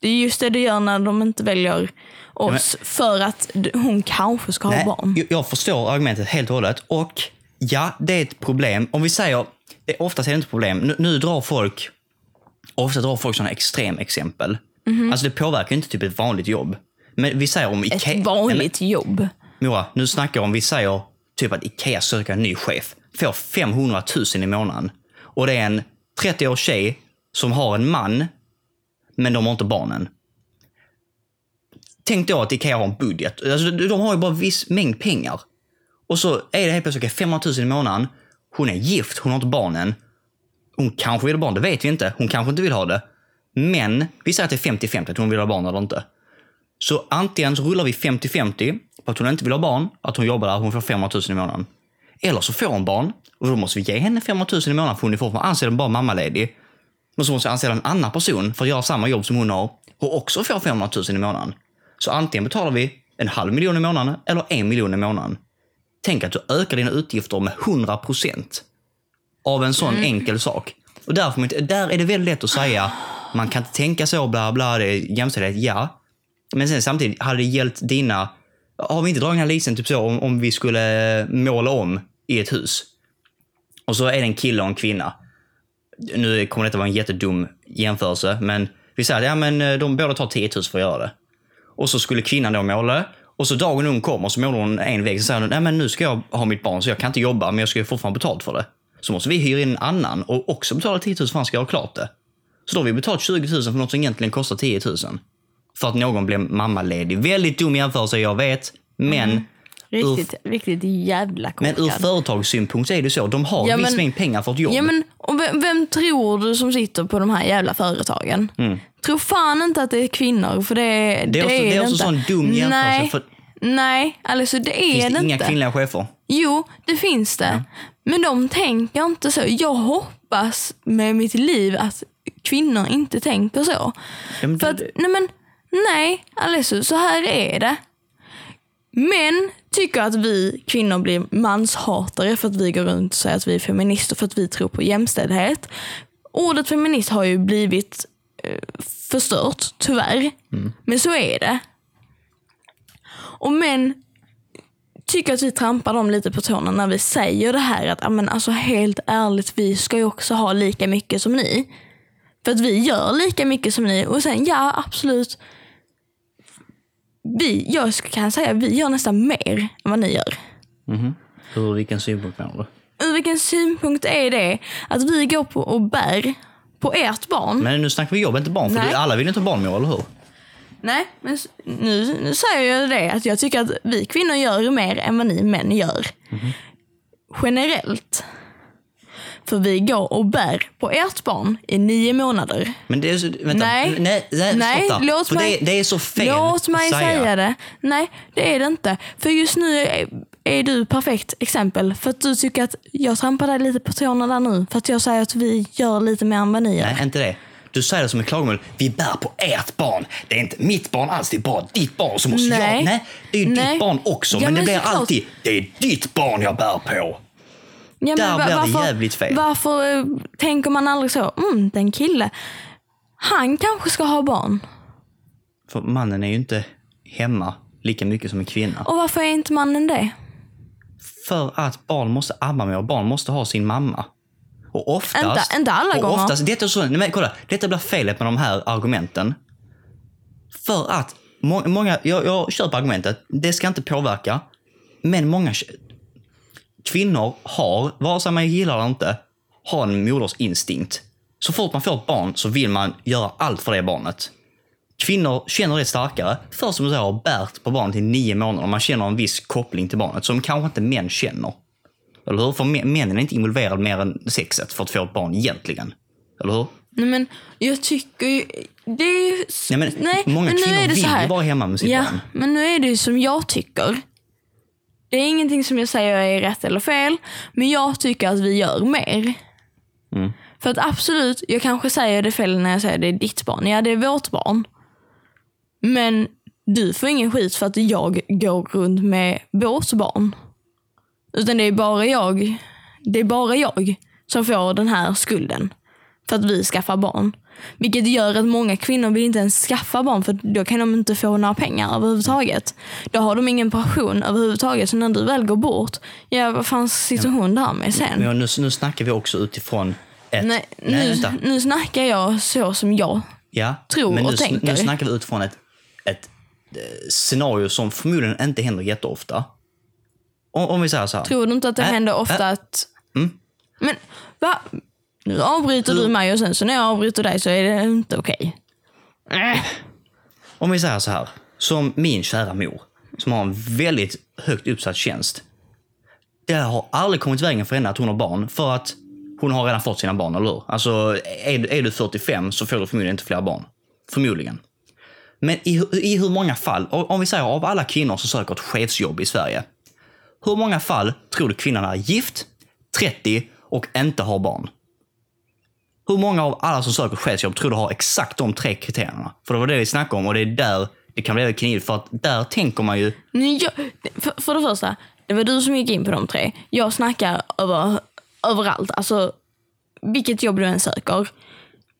Det är just det det gör när de inte väljer oss för att hon kanske ska ha barn. jag, förstår argumentet helt och hållet. Och ja, det är ett problem. Om vi säger, det, oftast är det inte problem. Nu, nu drar folk, ofta drar folk sådana extremexempel. Alltså det påverkar ju inte typ ett vanligt jobb. Men vi säger om Ikea... Ett Nej, men- vanligt jobb. Mora, nu snackar jag om, vi säger typ att Ikea söker en ny chef. Får 500 000 i månaden. Och det är en 30-årig tjej som har en man, men de har inte barnen. Tänk då att Ikea har en budget. Alltså, de har ju bara viss mängd pengar. Och så är det helt plötsligt 500 000 i månaden. Hon är gift, hon har inte barnen. Hon kanske vill ha barn, det vet vi inte. Hon kanske inte vill ha det. Men vi säger att det är 50-50, att hon vill ha barn eller inte. Så antingen så rullar vi 50-50 på att hon inte vill ha barn, att hon jobbar där, hon får 500 000 i månaden. Eller så får hon barn och då måste vi ge henne 500 000 i månaden för hon är fortfarande anställd bara mammaledig. Men så måste vi anställa en annan person för att göra samma jobb som hon har och också få 500 000 i månaden. Så antingen betalar vi en halv miljon i månaden eller en miljon i månaden. Tänk att du ökar dina utgifter med 100 procent av en sån enkel sak. Och där, får man inte, där är det väldigt lätt att säga, man kan inte tänka så, bla bla, det är jämställdhet, ja. Men sen samtidigt, hade det gällt dina... Har vi inte dragit den här lisen typ så om, om vi skulle måla om i ett hus? Och så är det en kille och en kvinna. Nu kommer detta vara en jättedum jämförelse, men vi säger att ja, men eh, de båda tar 10 000 för att göra det. Och så skulle kvinnan då måla. Och så dagen hon kommer så målar hon en vägg. Så säger hon, nej men nu ska jag ha mitt barn så jag kan inte jobba men jag ska ju fortfarande betalt för det. Så måste vi hyra in en annan och också betala 10 000 för att han ska göra klart det. Så då har vi betalat 20 000 för något som egentligen kostar 10 000. För att någon blev mammaledig. Väldigt dum jämförelse, jag vet. Men, mm. Riktigt, riktigt jävla men ur korkad. företagssynpunkt så är det så. De har Ja, en viss men- mängd pengar för ett jobb. Ja, men, och vem, vem tror du som sitter på de här jävla företagen? Tror fan inte att det är kvinnor, för det, det, Mm. Det är också- det är också sån dum jämförelse, Nej, för- nej alltså det är Finns det det inga inte. kvinnliga chefer? Jo, det finns det. Men de tänker inte så. Jag hoppas med mitt liv att kvinnor inte tänker så. Ja, men För att, nej men, nej, alltså så här är det. Män tycker att vi kvinnor blir manshatare för att vi går runt och säger att vi är feminister för att vi tror på jämställdhet. Ordet feminist har ju blivit eh, förstört, tyvärr. Men så är det. Och män tycker att vi trampar dem lite på tårna när vi säger det här att "Ja, men alltså, helt ärligt, vi ska ju också ha lika mycket som ni. För att vi gör lika mycket som ni. Och sen, ja absolut. Vi, jag kan säga vi gör nästan mer än vad ni gör. Ur vilken synpunkt menar du? Ur vilken synpunkt är det att vi går på och bär på ert barn? Men nu snackar vi jobb, inte barn. För Nej. alla vill inte ha barn med, eller hur? Nej, men nu, nu säger jag det att jag tycker att vi kvinnor gör mer än vad ni män gör. Generellt. För vi går och bär på ert barn i nio månader. Men det är så, vänta, Nej. nej, nej, Nej, stopp låt För mig- det, det är så fel Låt mig att säga. det. Nej, det är det inte. För just nu är, är du perfekt exempel. För att du tycker att jag trampar dig lite på tårna där nu. För att jag säger att vi gör lite mer än vad ni gör. Nej, inte det. Du säger det som ett klagomål. Vi bär på ert barn. Det är inte mitt barn alls, det är bara ditt barn. Så måste Nej. jag... Nej, det är ju ditt barn också. Ja, men det men blir såklart. alltid, det är ditt barn jag bär på. Ja, Där blir det jävligt fel. Varför eh, tänker man aldrig så? Mm, den kille, han kanske ska ha barn. För mannen är ju inte hemma lika mycket som en kvinna. Och varför är inte mannen det? För att barn måste amma med och barn måste ha sin mamma. Och oftast... Inte- inte alla och gånger. Oftast, detta, är så, nej, kolla, detta blir felet med de här argumenten. För att må, många, jag, jag köper argumentet, det ska inte påverka. Men många kvinnor har, vare sig man gillar det eller inte, har en modersinstinkt. Så fort man får ett barn så vill man göra allt för det barnet. Kvinnor känner det starkare för som du säger har bärt på barnet i nio månader. Man känner en viss koppling till barnet som kanske inte män känner. Eller hur? För mä- männen är inte involverade mer än sexet för att få ett barn egentligen. Eller hur? Nej men jag tycker ju, det är ju... Nej, men många men kvinnor vill ju vara hemma med sitt ja, barn. men nu är det ju som jag tycker. Det är ingenting som jag säger är rätt eller fel, men jag tycker att vi gör mer. Mm. För att absolut, jag kanske säger det fel när jag säger det är ditt barn. Ja, det är vårt barn. Men du får ingen skit för att jag går runt med vårt barn. Utan det är bara jag, det är bara jag som får den här skulden. För att vi skaffar barn. Vilket gör att många kvinnor vill inte ens skaffa barn för då kan de inte få några pengar överhuvudtaget. Då har de ingen pension överhuvudtaget. Så när du väl går bort, ja vad fan sitter hon där med sen? Men nu, nu snackar vi också utifrån ett... Nej, nej nu, vänta. nu snackar jag så som jag. Ja, tror men nu, och tänker. nu snackar vi utifrån ett, ett eh, scenario som förmodligen inte händer jätteofta. Om, om vi säger så här. Tror du inte att det Äh, händer ofta äh. att... Mm. Men va? Nu avbryter du mig och sen så när jag avbryter dig så är det inte okej. Äh. Om vi säger så här. Som min kära mor, som har en väldigt högt uppsatt tjänst. Det har aldrig kommit vägen för henne att hon har barn, för att hon har redan fått sina barn, eller hur? Alltså, är, du- är du 45 så får du förmodligen inte fler barn. Förmodligen. Men i, i hur många fall, om vi säger av alla kvinnor som söker ett chefsjobb i Sverige. Hur många fall tror du kvinnan är gift, 30 och inte har barn? Hur många av alla som söker chefsjobb tror du har exakt de tre kriterierna? För det var det vi snackade om och det är där det kan bli väldigt knivigt. För att där tänker man ju, jag, för, för det första, det var du som gick in på de tre. Jag snackar över, överallt. Alltså, vilket jobb du än söker,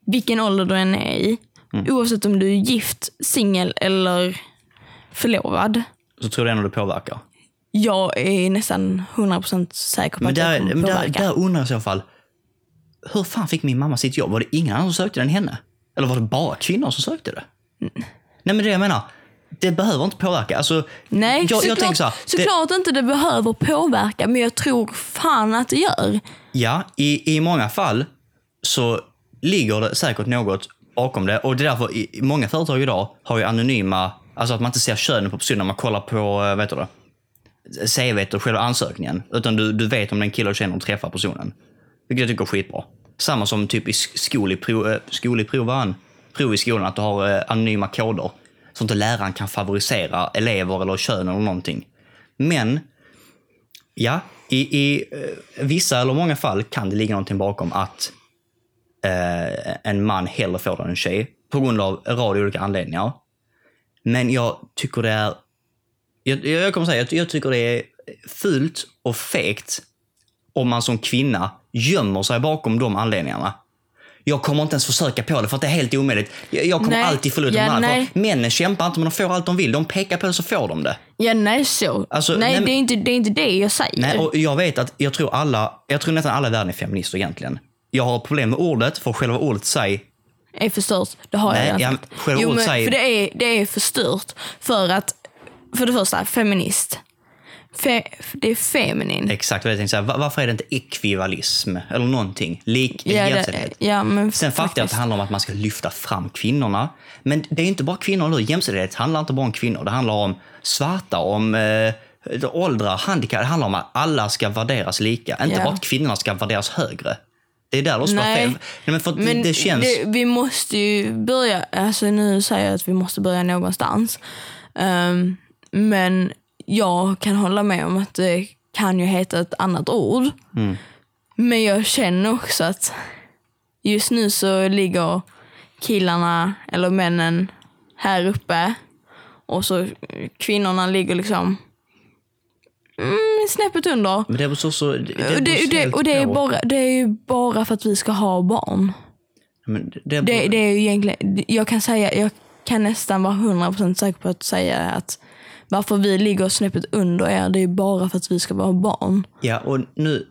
vilken ålder du än är i. Mm. Oavsett om du är gift, singel eller förlovad. så tror du ändå det påverkar. Jag är nästan 100% säker på Men att det kommer men där, påverka. där undrar jag i så fall, hur fan fick min mamma sitt jobb? Var det ingen annan som sökte den än henne? Eller var det bara kvinnor som sökte det? Nej men det jag menar, det behöver inte påverka. Alltså, Nej, jag, jag såklart, tänker så här, det, såklart inte det behöver påverka, men jag tror fan att det gör. Ja, i, i många fall så ligger det säkert något bakom det. Och det är därför i, många företag idag har ju anonyma, alltså att man inte ser könet på personen när man kollar på, eh, vet du det, CVt och själva ansökningen. Utan du, du vet om det är en kille och tjej träffar personen. Vilket jag tycker är skitbra. Samma som typ i skol i prov, eh, skol i prov, prov i skolan, att du har eh, anonyma koder. Så inte läraren kan favorisera elever eller kön eller någonting. Men Ja, i, i eh, vissa eller många fall kan det ligga någonting bakom att eh, en man hellre får det än en tjej. På grund av en rad olika anledningar. Men jag tycker det är... Jag, jag kommer säga, jag, jag tycker det är fult och fegt om man som kvinna gömmer sig bakom de anledningarna. Jag kommer inte ens försöka på det för att det är helt omöjligt. Jag, kommer Nej. alltid förlora Ja, för Männen kämpar inte men de får allt de vill. De pekar på det så får de det. Ja, nej så. Alltså, nej, nej, det, är inte, det är inte det jag säger. Nej, och jag vet att jag tror alla, jag tror nästan alla i världen är feminister egentligen. Jag har problem med ordet, för själva ordet sig, är förstört. Det har Nej, jag redan sagt. Jo, men för det är, det är förstört. För att, för det första, feminist. Fe, det är feminin. exakt jag tänkte Varför är det inte ekvivalism eller någonting? Lik, Ja, det, jämställdhet. ja, men Sen fattar jag att det handlar om att man ska lyfta fram kvinnorna. Men det är inte bara kvinnor, hur? Jämställdhet handlar inte bara om kvinnor. Det handlar om svarta, om eh, åldrar, handikapp. Det handlar om att alla ska värderas lika. Inte Ja. bara att kvinnorna ska värderas högre. Det är där det Nej. fel. Men för Men det, det känns... det, vi måste ju börja, alltså nu säger jag att vi måste börja någonstans. Ehm, men jag kan hålla med om att det kan ju heta ett annat ord. Mm. Men jag känner också att just nu så ligger killarna eller männen här uppe och så kvinnorna ligger liksom mm, snäppet under. Men det är så, så, det, det Och det, och det, är bara, det är ju bara för att vi ska ha barn. Men det, Det, det är ju egentligen, jag kan säga, jag kan nästan vara 100% säker på att säga att varför vi ligger snäppet under er, det är bara för att vi ska vara barn. Ja, och nu...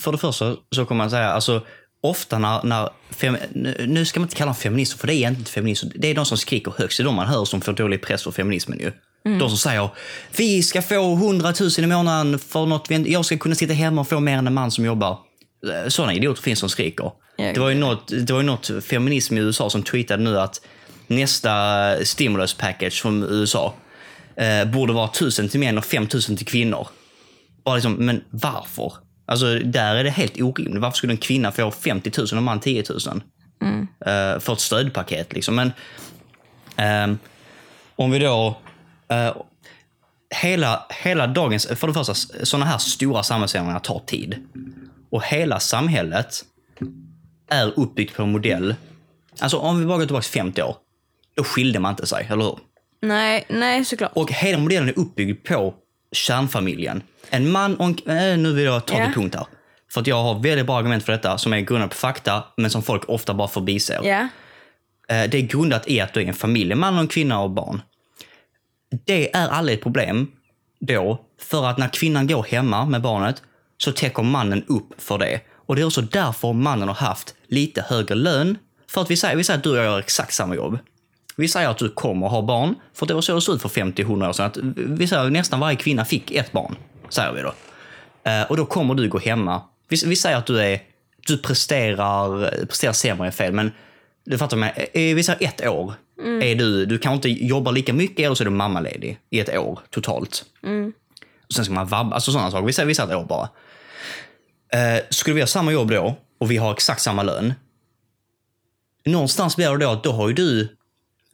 För det första så kommer man säga, alltså ofta när... när fem, nu, ska man inte kalla dem feminister, för det är egentligen inte feminister. Det är de som skriker högst. Det är de man hör som får dålig press för feminismen ju. De som säger vi ska få 100 000 i månaden för något, jag ska kunna sitta hemma och få mer än en man som jobbar. Sådana idioter finns som skriker. Det var ju något, det var ju något feminism i USA som tweetade nu att nästa stimulus package från USA eh, borde vara 1000 till män och 5000 till kvinnor. Bara liksom, men varför? Alltså, där är det helt orimligt. Varför skulle en kvinna få 50 000 och en man 10 000? Eh, för ett stödpaket. Liksom. Men ehm, om vi då... eh, hela, hela dagens... För det första, sådana här stora samhällsförändringar tar tid. Och hela samhället är uppbyggt på en modell. Alltså om vi bara går tillbaka 50 år. Då skilde man inte sig, eller hur? Nej, nej såklart. Och hela modellen är uppbyggd på kärnfamiljen. En man och en... eh, Nu vill jag ta Ja. till punkt här. För att jag har väldigt bra argument för detta som är grundade på fakta, men som folk ofta bara förbiser. Eh, Det är grundat i att du är en familj, en man och en kvinna och barn. Det är aldrig ett problem då, för att när kvinnan går hemma med barnet så täcker mannen upp för det. Och det är också därför mannen har haft lite högre lön. För att vi säger, vi säger att du och jag gör exakt samma jobb. Vi säger att du kommer ha barn, för det var så det såg ut för 50-100 år sedan. Att vi säger att nästan varje kvinna fick ett barn, säger vi då. Eh, och då kommer du gå hemma. Vi, vi säger att du är du presterar, presterar sämre är fel, men du fattar mig. Eh, Vi säger ett år. Är du, du kanske inte jobbar lika mycket eller så är du mammaledig i ett år totalt. Och sen ska man vabba, alltså sådana saker. Vi säger, vi säger ett år bara. Eh, skulle vi ha samma jobb då och vi har exakt samma lön. Någonstans blir det då att då har ju du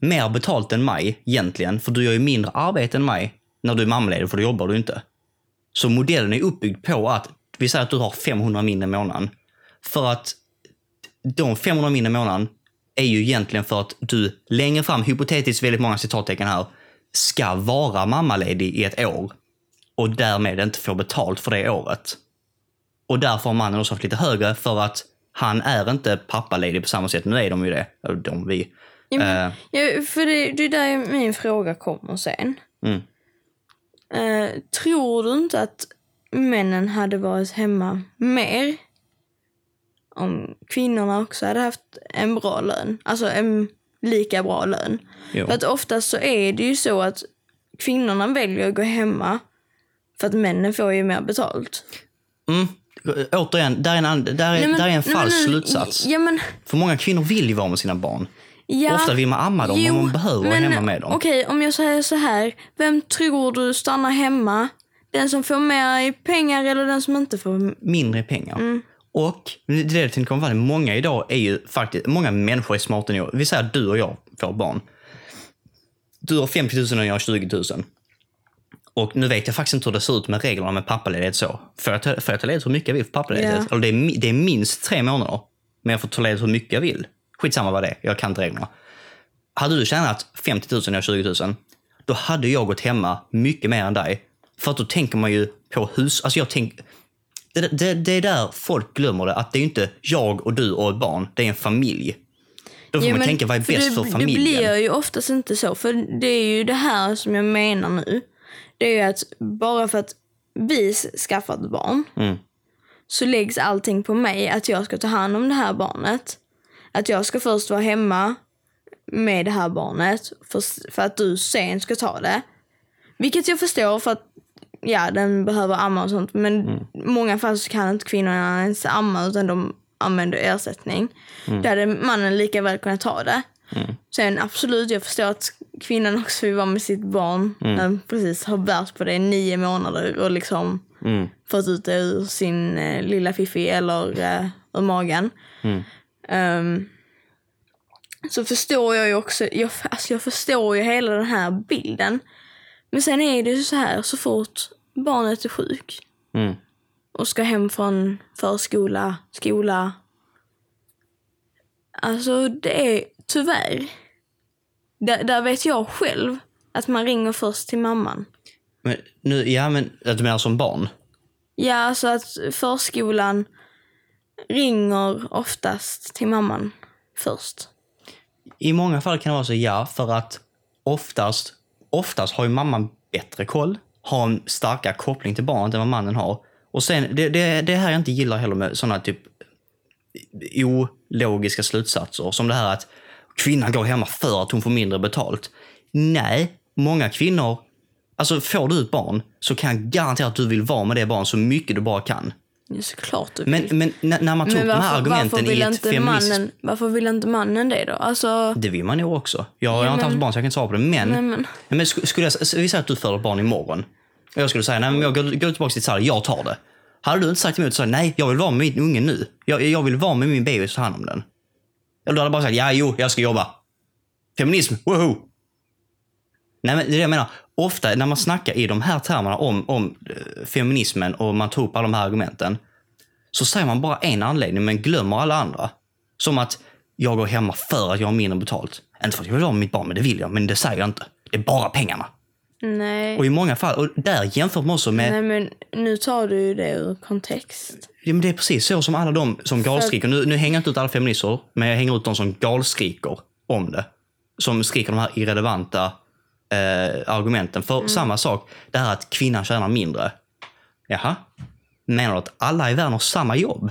mer betalt än mig egentligen, för du gör ju mindre arbete än mig när du är mammaledig, för då jobbar du inte. Så modellen är uppbyggd på att vi säger att du har 500 mindre i månaden. För att de 500 mindre i månaden är ju egentligen för att du längre fram, hypotetiskt väldigt många citattecken här, ska vara mammaledig i ett år och därmed inte få betalt för det året. Och därför har mannen också haft lite högre för att han är inte pappaledig på samma sätt. Nu är de ju det. De, vi. Ja, men, Eh, ja, för det, det är där min fråga kommer sen. Mm. Eh, tror du inte att männen hade varit hemma mer om kvinnorna också hade haft en bra lön? Alltså en lika bra lön. jo. För att oftast så är det ju så att kvinnorna väljer att gå hemma för att männen får ju mer betalt. Mm. Återigen, där är en, där är, Nej, men- där är en nej, men falsk nu- slutsats. Ja, men, För många kvinnor vill ju vara med sina barn. Ja, Ofta vill man amma dem, men man behöver vara hemma med dem. Okej, om jag säger så här. Vem tror du stannar hemma? Den som får mer pengar eller den som inte får? Mindre pengar. Mm. Och det det jag tänkte komma fram till. Många idag är ju faktiskt, många människor är smartare än jag. Vi säger att du och jag får barn. Du har 50 000 och jag har 20 000. Och nu vet jag faktiskt inte hur det ser ut med reglerna med pappaledighet så. Får jag ta, får jag ta ledigt hur mycket jag vill för pappaledighet? Ja. Eller det är, det är minst tre månader. Men jag får ta ledigt hur mycket jag vill. Skitsamma vad det är, jag kan inte reglerna. Hade du tjänat 50 000 och jag 20 000, då hade jag gått hemma mycket mer än dig. För att då tänker man ju på hus... Alltså jag tänk, det, det, det är där folk glömmer det, att det är inte jag och du och ett barn, det är en familj. Då får Ja, man tänka, vad är bäst det, för familjen? Det blir ju oftast inte så. För det är ju det här som jag menar nu. Det är ju att bara för att vi skaffar ett barn Mm. så läggs allting på mig att jag ska ta hand om det här barnet. Att jag ska först vara hemma med det här barnet för, för att du sen ska ta det. Vilket jag förstår för att ja, den behöver amma och sånt. Men Mm. många fall så kan inte kvinnorna ens amma utan de använder ersättning. Mm. Där hade mannen lika väl kunnat ta det. Sen absolut, jag förstår att kvinnan också vill vara med sitt barn Mm. när precis har bärt på det i nio månader och liksom Mm. fått ut det ur sin eh, lilla fiffi eller eh, ur magen. Ehm, så förstår jag ju också, jag, alltså jag förstår ju hela den här bilden. Men sen är det ju så här, så fort barnet är sjuk Mm. och ska hem från förskola, skola. Alltså det är tyvärr. Där, där vet jag själv att man ringer först till mamman. Men, nu, ja, men att du menar som barn? Ja, alltså att förskolan ringer oftast till mamman först. I många fall kan det vara så ja, för att oftast, oftast har ju mamman bättre koll, har en starkare koppling till barnet än vad mannen har. Och sen, det, det, det här jag inte gillar heller med sådana typ ologiska slutsatser, som det här att kvinnan går hemma för att hon får mindre betalt. Nej, många kvinnor, alltså får du ett barn så kan jag garantera att du vill vara med det barnet så mycket du bara kan. Ja, såklart du Men, vill. men när när man tog Men de här argumenten i ett inte feministiskt mannen, varför vill inte mannen det då? Alltså, Det vill man nog också. Jag, jag har inte haft barn så jag kan inte svara på det. Men, Nej, men- men sk- skulle jag, vi säger att du föder ett barn imorgon. Och jag skulle säga, nej men jag går, går tillbaka till Sally, jag tar det. Hade du inte sagt emot så nej, jag vill vara med min unge nu. Jag, jag vill vara med min bebis och ta hand om den. Eller du hade bara sagt, ja jo, jag ska jobba. Feminism, woho! Nej men det är det jag menar. Ofta när man snackar i de här termerna om, om eh, feminismen och man tar upp alla de här argumenten. Så säger man bara en anledning men glömmer alla andra. Som att jag går hemma för att jag har mindre betalt. Inte för att jag vill med mitt barn, men det vill jag. Men det säger jag inte. Det är bara pengarna. nej. Och i många fall, och där jämför man också med... Nej men nu tar du ju det ur kontext. Ja, men det är precis så som alla de som galskriker. Nu, nu hänger jag inte ut alla feminister, men jag hänger ut de som galskriker om det. Som skriker de här irrelevanta eh, argumenten. För samma sak, det här att kvinnan tjänar mindre. Jaha? Menar du att alla i världen har samma jobb?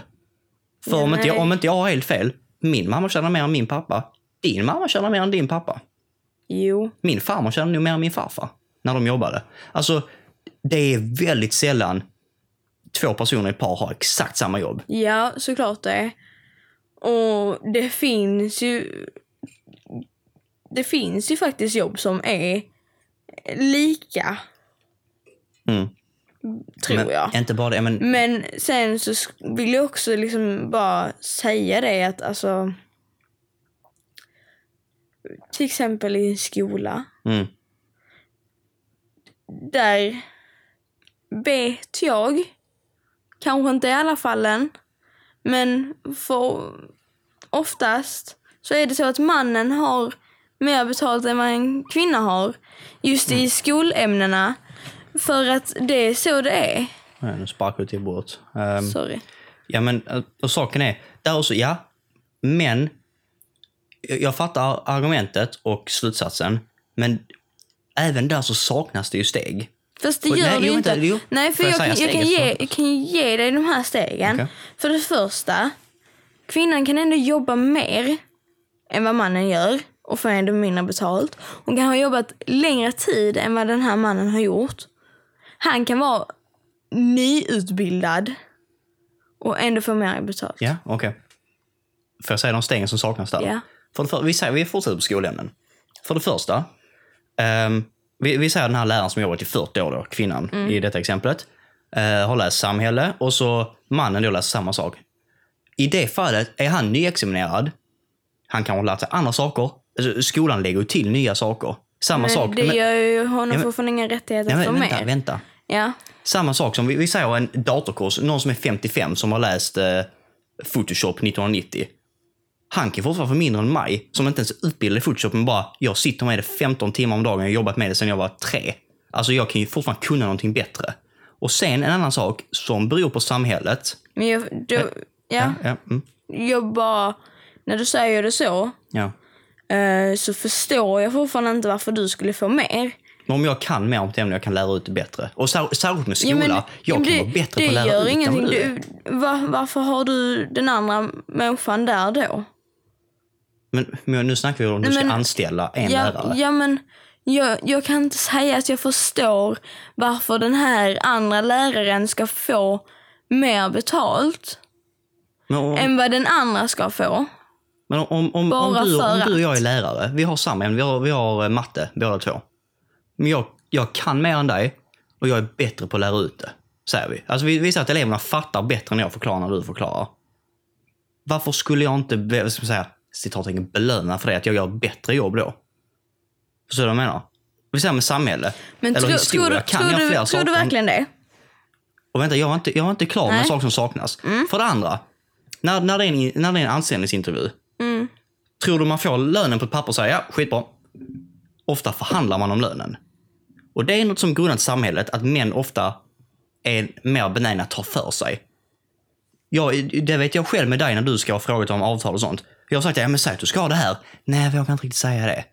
För Ja, om, inte jag, nej. om inte jag har helt fel, min mamma tjänar mer än min pappa. Din mamma tjänar mer än din pappa. Jo. Min farmor tjänade nog mer än min farfar när de jobbade. Alltså, det är väldigt sällan två personer i par har exakt samma jobb. Ja, såklart det. Och det finns ju... Det finns ju faktiskt jobb som är lika, Mm. tror men, jag. Inte bara det, men Men sen så vill jag också liksom bara säga det att alltså... Till exempel i skola. mm, Där vet jag, kanske inte i alla fallen, men för oftast så är det så att mannen har mer betalt än vad en kvinna har. Just i skolämnena. För att det är så det är. ja, nu sparkar jag till bordet. Um, Sorry. ja, men eh, och saken är, där också, ja, men jag fattar argumentet och slutsatsen, men även där så saknas det ju steg. Fast det Och- gör nej, det ju inte. jo. Nej, för jag, jag kan, jag, kan ge, jag kan ge dig de här stegen. Okej. För det första, kvinnan kan ändå jobba mer än vad mannen gör och få ändå mindre betalt. Hon kan ha jobbat längre tid än vad den här mannen har gjort. Han kan vara nyutbildad och ändå få mer betalt. Ja, okej. Får jag säga de stegen som saknas där? Ja. För det för, vi, säger, vi fortsätter på skolämnen. För det första, ehm, vi, vi säger den här läraren som jobbat i 40 år, då, kvinnan Mm. i detta exemplet, eh, har läst samhälle och så mannen då läser samma sak. I det fallet är han nyexaminerad. Han kan ha lärt sig andra saker. Alltså, skolan lägger ju till nya saker. Samma Men sak. det men- gör ju honom men- fortfarande inga rättigheter Ja, men, vänta, mer. vänta. Ja. Samma sak som vi, vi säger en datorkurs, någon som är 55 som har läst eh, Photoshop 1990. Han kan fortfarande få mindre än mig som inte ens är utbildad i Photoshop men bara jag sitter med det 15 timmar om dagen och har jobbat med det sedan jag var tre. Alltså jag kan ju fortfarande kunna någonting bättre. Och sen en annan sak som beror på samhället. Men jag, då, ja, Ja, mm, jag bara, när du säger det så, ja. Eh, så förstår jag fortfarande inte varför du skulle få mer. Men om jag kan mer om ett ämne, jag kan lära ut det bättre. Och sär- särskilt med skola, men- jag ja, kan men det, vara bättre på att lära ut än ingenting. vad du är. Du, va, varför har du den andra människan där då? Men, men nu snackar vi om du Nej, ska men- anställa en Ja, lärare. ja men jag, jag kan inte säga att jag förstår varför den här andra läraren ska få mer betalt Men än vad den andra ska få. Men om, om, om, du, om du och jag är lärare, vi har samma ämne, vi har, vi har eh, matte båda två. Men jag, jag kan mer än dig och jag är bättre på att lära ut det. Säger vi. Alltså vi, vi säger att eleverna fattar bättre när jag förklarar när du förklarar. varför skulle jag inte vad ska man säga, citattecken, belöna för det, att jag gör bättre jobb då? Förstår du vad jag menar? Vi säger med samhälle Men eller tror, historia. tror, du, kan tror, jag du, fler tror du saker? verkligen det? Och vänta, jag var inte, jag var inte klar med en sak som saknas. För det andra, när, när, det är en, när det är en anställningsintervju, Mm. Tror du man får lönen på ett papper och säger ja, skitbra. Ofta förhandlar man om lönen. Och det är något som grundat samhället, att män ofta är mer benägna att ta för sig. Ja, det vet jag själv med dig när du ska ha frågat om avtal och sånt. Jag har sagt, ja men säg att du ska ha det här. Nej, jag vågar inte riktigt säga det.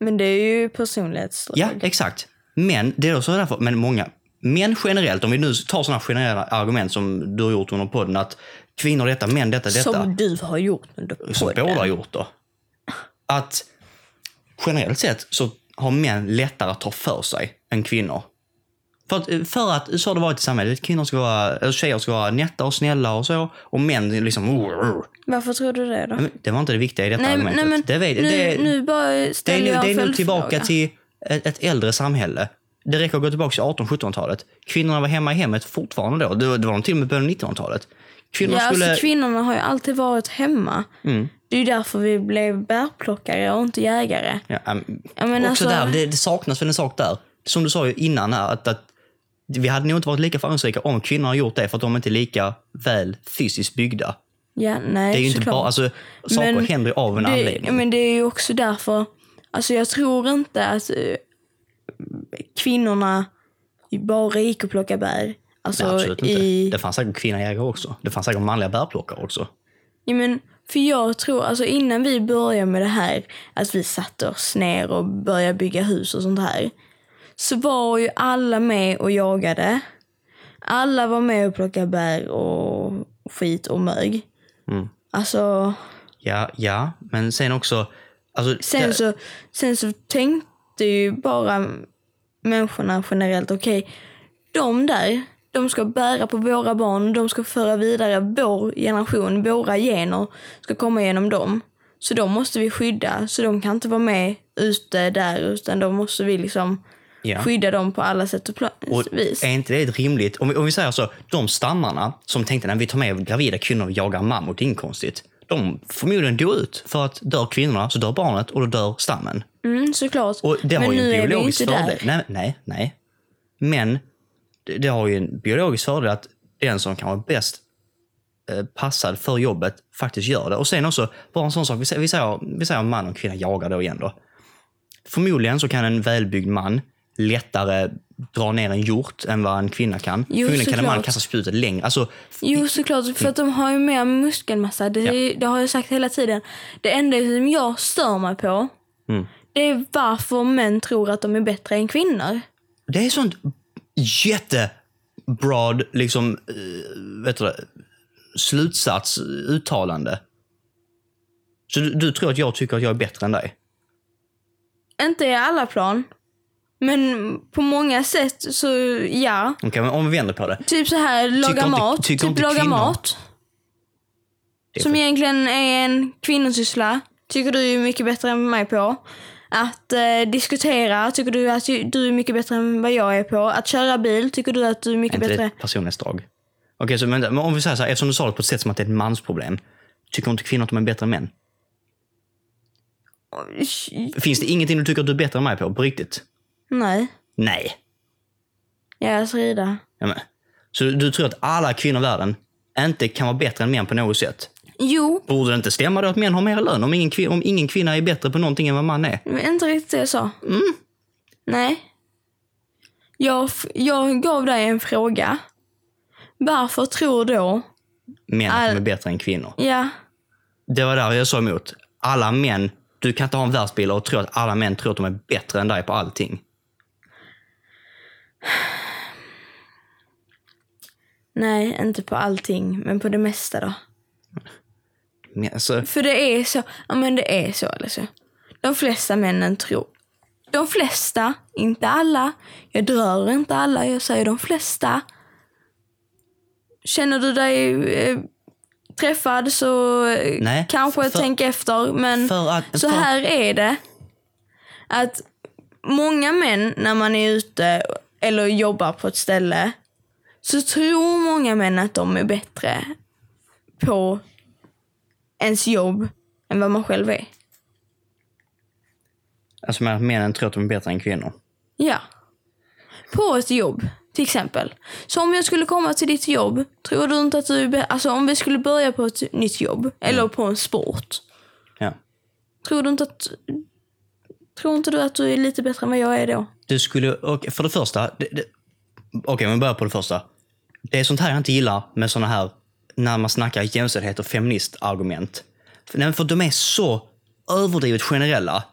Men det är ju personlighetsdrag. Ja, exakt. Men det är också därför, men många, män generellt, om vi nu tar sådana generella argument som du har gjort under podden, att kvinnor detta, män detta, detta. Som du har gjort under som podden. båda har gjort då. Att generellt sett så har män lättare att ta för sig än kvinnor. För att, för att så har det varit i samhället. Kvinnor ska vara, tjejer ska vara nätta och snälla och så. Och män liksom... Varför tror du det då? Men Det var inte det viktiga i detta Nej, argumentet. nej men det, vet, nu, det, nu bara det är, ställer nu, jag det är nu tillbaka till ett, ett äldre samhälle. Det räcker att gå tillbaka till 1800-1700-talet. Kvinnorna var hemma i hemmet fortfarande då. Det var, det var de till och med på 1900-talet. Kvinnor Ja, skulle... alltså, kvinnorna har ju alltid varit hemma. Mm. Det är ju därför vi blev bärplockare och inte jägare. Ja, um, men också alltså- där, det, det saknas väl en sak där. Som du sa ju innan här, att, att vi hade nog inte varit lika framgångsrika om kvinnor har gjort det för att de inte är lika väl fysiskt byggda. Ja, nej, Det är ju inte bara, alltså, saker Men händer ju av en det, anledning. Men det är ju också därför, alltså jag tror inte att eh, kvinnorna bara gick och plockade bär. Alltså Nej, absolut inte. i... Det fanns säkert kvinnojägare också. Det fanns säkert manliga bärplockare också. Ja, men, för jag tror, alltså innan vi började med det här, att vi satte oss ner och började bygga hus och sånt här, så var ju alla med och jagade. Alla var med och plockade bär och skit och mög. Mm. Alltså, Ja, ja, men sen också... Alltså, sen det, så, sen så tänkte ju bara människorna generellt, okej, de där, de ska bära på våra barn, de ska föra vidare vår generation, våra gener ska komma genom dem. Så de måste vi skydda, så de kan inte vara med ute där, utan då måste vi liksom Ja. skydda dem på alla sätt och, och vis. är inte det rimligt? Om vi, om vi säger så, de stammarna som tänkte när vi tar med gravida kvinnor och jagar mammut, det är inget konstigt. De förmodligen dör ut. För att dör kvinnorna så dör barnet och då dör stammen. Mm, såklart. Och det Men har ju nu en är vi biologisk inte fördel. där. Nej, nej, nej. Men det, det har ju en biologisk fördel att den som kan vara bäst eh, passad för jobbet faktiskt gör det. Och sen också, bara en sån sak, vi säger, vi säger, vi säger man och kvinna jagar då igen då. Förmodligen så kan en välbyggd man lättare dra ner en hjort än vad en kvinna kan. Förmodligen kan en man kasta spjutet längre. Alltså, Jo, såklart. För att de har ju mer muskelmassa. Det, det har jag sagt hela tiden. Det enda som jag stör mig på, Mm. det är varför män tror att de är bättre än kvinnor. Det är sånt jättebroad liksom, uh, vet du det, slutsats, uttalande. Så du, du tror att jag tycker att jag är bättre än dig? Inte i alla plan. Men på många sätt så ja. Okej, men om vi vänder på det. Typ så här, laga inte- mat. tycker Typ inte laga kvinnor- mat. Som för- egentligen är en kvinnosyssla. Tycker du är mycket bättre än mig på. Att eh, diskutera tycker du att du är mycket bättre än vad jag är på. Att köra bil tycker du att du är mycket inte bättre. ett personlighetsdrag? Okej, så men, men om vi säger så här, eftersom du sa det på ett sätt som att det är ett mansproblem. Tycker inte kvinnor att de är bättre än män? Finns det ingenting du tycker att du är bättre än mig på, på riktigt? Nej. Nej. Jag är Frida. Ja, men. Så du, du tror att alla kvinnor i världen inte kan vara bättre än män på något sätt? Jo, Borde det inte stämma då att män har mer lön om ingen, om ingen kvinna är bättre på någonting än vad man är? var inte riktigt det jag sa. Nej. Jag, jag gav dig en fråga. Varför tror då... Män som är bättre än kvinnor. Ja, Det var där jag sa emot. Alla män, du kan inte ha en världsbild och tro att alla män tror att de är bättre än dig på allting. nej, inte på allting, men på det mesta då. Men, alltså, För det är så, ja men det är så alltså. De flesta männen tror. De flesta, inte alla. Jag drar inte alla, jag säger de flesta. Känner du dig eh, träffad så eh, Nej, kanske för- tänk efter. Men att- så för- här är det. Att många män när man är ute eller jobbar på ett ställe så tror många män att de är bättre på ens jobb än vad man själv är. Alltså med att männen tror att de är bättre än kvinnor. Ja. På ett jobb, till exempel. Så om jag skulle komma till ditt jobb, tror du inte att du Alltså om vi skulle börja på ett nytt jobb, eller på en sport. Ja. Tror du inte att... Tror inte du att du är lite bättre än vad jag är då? Du skulle, och för det första, okej men vi börjar på det första. Det är sånt här jag inte gillar med såna här, när man snackar jämställdhet och feministargument. För, för de är så överdrivet generella.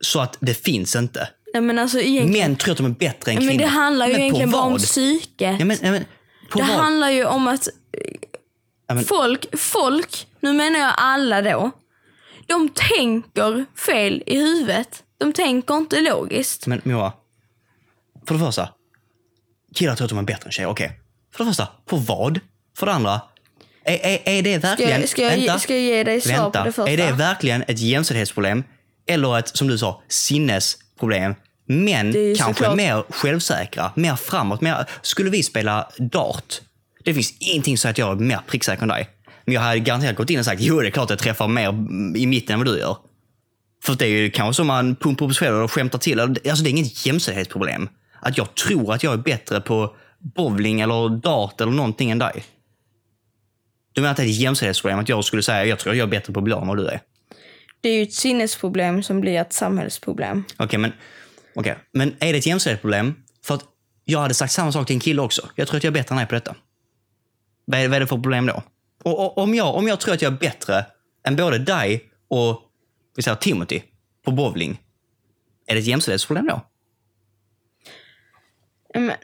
Så att det finns inte. Nej men alltså. Män tror att de är bättre än men kvinnor. det handlar ju Men egentligen bara om psyket. Ja, men, ja, men, det vad? handlar ju om att Ja, men- folk, folk, nu menar jag alla då, de tänker fel i huvudet. De tänker inte logiskt. Men Moa, för det första. Killar tror att de är bättre än tjejer, okej. För det första, på vad? För det andra, är, är, är det Ska verkligen... jag, ska, jag, vänta, ska jag ge dig svar vänta. på det första? Är det verkligen ett jämställdhetsproblem? Eller ett, som du sa, sinnesproblem? Män kanske är mer självsäkra, mer framåt. Mer, skulle vi spela dart, det finns ingenting så att jag är mer pricksäker än dig. Men jag hade garanterat gått in och sagt, jo det är klart jag träffar mer i mitten än vad du gör. För det är ju kanske så man pumpar upp sig själv och skämtar till. Alltså det är inget jämställdhetsproblem. Att jag tror att jag är bättre på bowling eller dart eller någonting än dig. Du menar att det är ett jämställdhetsproblem? Att jag skulle säga jag tror jag är bättre på blå än vad du är? Det är ju ett sinnesproblem som blir ett samhällsproblem. Okej, men, okej. men är det ett jämställdhetsproblem? För att jag hade sagt samma sak till en kille också. Jag tror att jag är bättre än dig på detta. Vad är, vad är det för problem då? Och, och, om, jag, om jag tror att jag är bättre än både dig och vi säger Timothy på bowling, är det ett jämställdhetsproblem då? Men,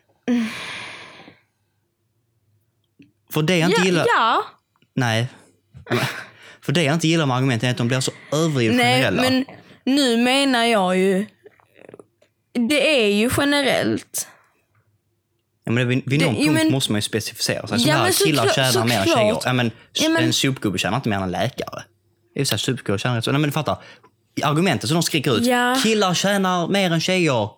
För det jag inte ja, gillar... ja. Nej. För det jag inte gillar med argumenten är att de blir så överdrivet Nej, generella. men nu menar jag ju... Det är ju generellt. Ja, men vid, vid någon Det- punkt men- måste man ju specificera sig. Som Ja, här, killar tjänar mer än tjejer. Ja, men, Ja, men- En sopgubbe tjänar inte mer än en läkare. Det är så här, sopgubbe tjänar rätt så. Nej, men du fattar. Argumentet som de skriker ut. Ja. Killar tjänar mer än tjejer.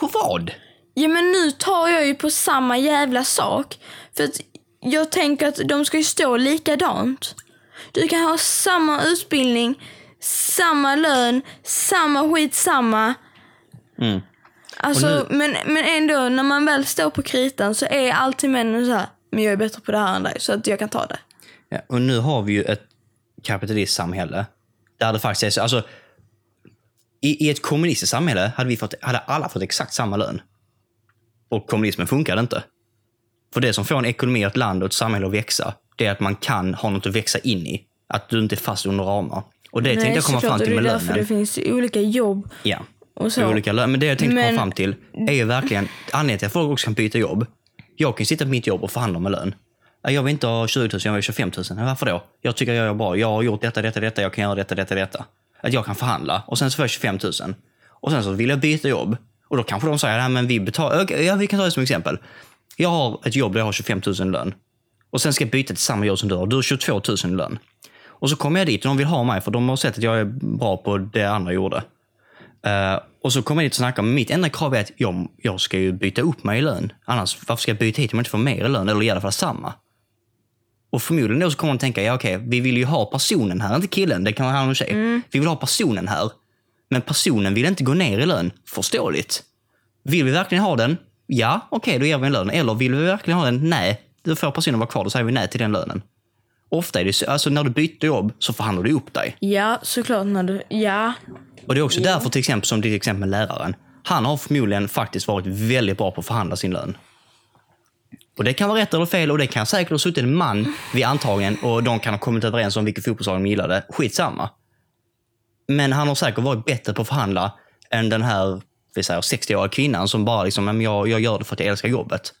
På vad? Ja men nu tar jag ju på samma jävla sak. För att jag tänker att de ska ju stå likadant. Du kan ha samma utbildning, samma lön, samma skit, samma. Mm. Alltså, Och men, men ändå, när man väl står på kritan så är alltid männen så här. Men jag är bättre på det här än dig, så att jag kan ta det. Ja, och nu har vi ju ett kapitalistsamhälle. Där det faktiskt är så. Alltså, i, I ett kommunistiskt samhälle hade, vi fått, hade alla fått exakt samma lön. Och kommunismen funkade inte. För det som får en ekonomi, ett land och ett samhälle att växa, det är att man kan ha något att växa in i. Att du inte är fast under ramar. Och det tänkte jag komma fram till med det är därför lönen. det finns olika jobb. Ja. Och så. Olika lön. Men det jag tänkte Men- komma fram till är ju verkligen anledningen till att folk också kan byta jobb. Jag kan sitta på mitt jobb och förhandla med lön. Ja, Jag vill inte ha 20 000, jag vill ha 25 000. Ja, Varför då? Jag tycker jag gör bra. Jag har gjort detta, detta, detta. Jag kan göra detta, detta, detta. Att jag kan förhandla och sen så får jag 25 000. Och sen så vill jag byta jobb. Och då kanske de säger, nej men vi betalar. Ja, vi kan ta det som exempel. Jag har ett jobb där jag har 25 000 lön. Och sen ska jag byta till samma jobb som du har. Du har 22 000 lön. Och så kommer jag dit och de vill ha mig för de har sett att jag är bra på det andra gjorde. Eh, och så kommer jag dit och snackar, men mitt enda krav är att jag, jag ska ju byta upp mig i lön. Annars, varför ska jag byta hit om jag inte får mer i lön? Eller i alla fall samma. Och förmodligen då så kommer de tänka, ja okej, vi vill ju ha personen här, inte killen, det kan vara han och tjej. Vi vill ha personen här. Men personen vill inte gå ner i lön. Förståeligt. Vill vi verkligen ha den? Ja, okej, då ger vi en lön. Eller vill vi verkligen ha den? Nej, då får personen vara kvar. Då säger vi nej till den lönen. Ofta är det så, alltså när du byter jobb så förhandlar du upp dig. Ja, såklart när du... Ja. Och det är också därför till exempel som till exempel läraren. Han har förmodligen faktiskt varit väldigt bra på att förhandla sin lön. Och det kan vara rätt eller fel och det kan säkert ha suttit en man vid antagningen och de kan ha kommit överens om vilket fotbollslag de gillade. Skitsamma. Men han har säkert varit bättre på att förhandla än den här vi säger, 60-åriga kvinnan som bara liksom, jag, jag gör det för att jag älskar jobbet.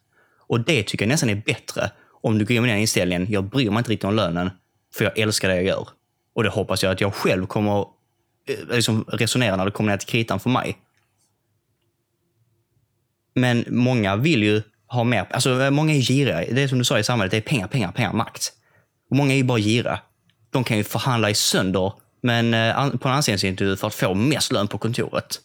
Och det tycker jag nästan är bättre om du går in med den inställningen, jag bryr mig inte riktigt om lönen, för jag älskar det jag gör. Och det hoppas jag att jag själv kommer eh, liksom resonera när det kommer ner till kritan för mig. Men många vill ju ha mer. Alltså, många är giriga. Det är som du sa i samhället, det är pengar, pengar, pengar, makt. Och många är ju bara giriga. De kan ju förhandla i sönder men, eh, på en anställningsintervju för att få mest lön på kontoret.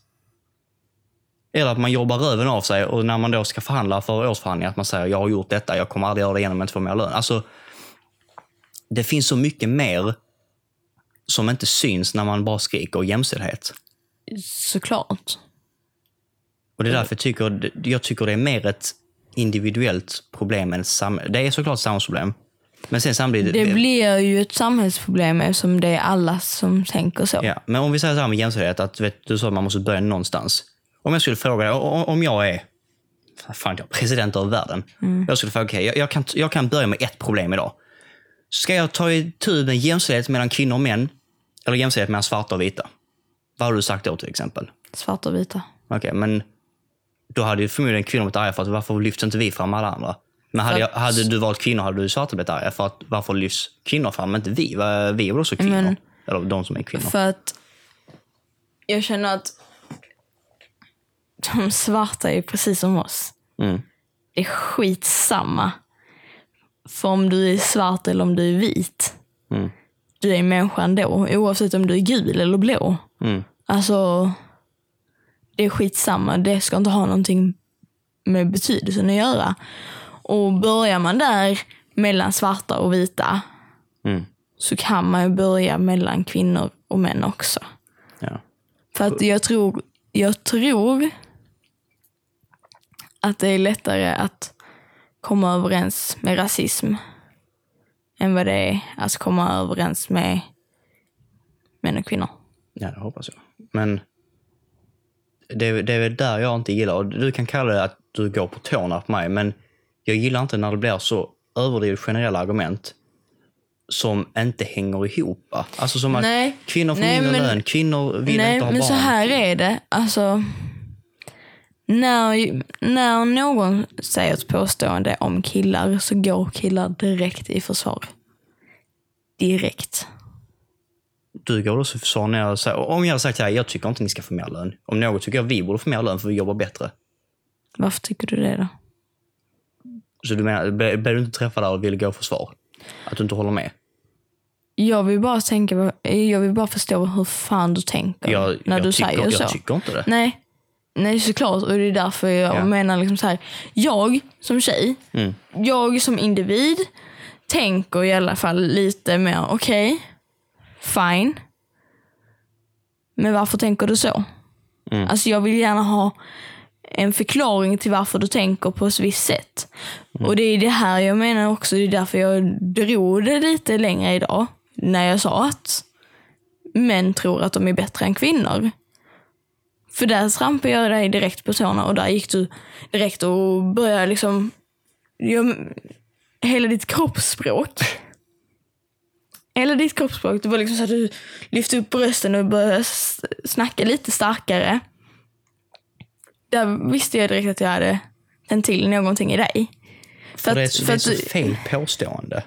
Eller att man jobbar röven av sig och när man då ska förhandla för årsförhandlingar att man säger jag har gjort detta, jag kommer aldrig göra det igen om jag inte får mer lön. Alltså, det finns så mycket mer som inte syns när man bara skriker jämställdhet. Såklart. Och det är därför jag tycker, jag tycker det är mer ett individuellt problem än ett samhälle. Det är såklart ett samhällsproblem. Men sen samtidigt... Det blir ju ett samhällsproblem eftersom det är alla som tänker så. Ja, men om vi säger så här med jämställdhet, att vet, du sa att man måste börja någonstans. Om jag skulle fråga dig, om jag är fan, jag, president över världen. Jag skulle fråga, okej, jag, jag, kan, jag kan börja med ett problem idag. Ska jag ta itu med jämställdhet mellan kvinnor och män? Eller jämställdhet mellan svarta och vita? Vad har du sagt då till exempel? Svarta och vita. Okej, men då hade ju förmodligen kvinnor blivit arga för att varför lyfts inte vi fram alla andra? Men hade, jag, hade du valt kvinnor hade du svarta blivit arga för att varför lyfts kvinnor fram men inte vi? Vi är väl också kvinnor? Men- Eller de som är kvinnor. För att jag känner att de svarta är precis som oss. Mm. Det är skitsamma. För om du är svart eller om du är vit. Mm. Du är människa ändå. Oavsett om du är gul eller blå. Mm. Alltså, det är skitsamma. Det ska inte ha någonting med betydelsen att göra. Och börjar man där mellan svarta och vita Mm. så kan man ju börja mellan kvinnor och män också. Ja. För att jag tror, jag tror att det är lättare att komma överens med rasism än vad det är att komma överens med män och kvinnor. ja, det hoppas jag. Men det, är- det är väl där jag inte gillar. Och Du kan kalla det att du går på tårna på mig, men jag gillar inte när det blir så överdrivet generella argument som inte hänger ihop. Alltså som att Nej. kvinnor får Nej, mindre men- lön, kvinnor vill Nej, inte ha men barn. så här är det. Alltså, när, när någon säger ett påstående om killar så går killar direkt i försvar. Direkt. Du går också för så när jag säger, om jag hade sagt här, jag tycker inte ni ska få mer lön. Om något tycker jag vi borde få mer lön för vi jobbar bättre. Varför tycker du det då? Så du menar, blev du inte träffad där och ville gå för svar? Att du inte håller med? Jag vill bara tänka, jag vill bara förstå hur fan du tänker Jag, när jag du tycker, säger så. Jag tycker inte det. Nej, nej såklart. Och det är därför jag Ja. menar liksom så här. Jag som tjej, Mm. jag som individ tänker i alla fall lite mer okej, fine. Men varför tänker du så? Mm. Alltså jag vill gärna ha en förklaring till varför du tänker på ett visst sätt. Mm. Och det är det här jag menar också, det är därför jag drog det lite längre idag. När jag sa att män tror att de är bättre än kvinnor. För där trampade jag dig direkt på tårna och där gick du direkt och började liksom... Jag, hela ditt kroppsspråk. Hela ditt kroppsspråk. Det var liksom så att du lyfte upp brösten och började snacka lite starkare. Där visste jag direkt att jag hade tänt till någonting i dig. För det är, att- så- för det är att så du- fel påstående.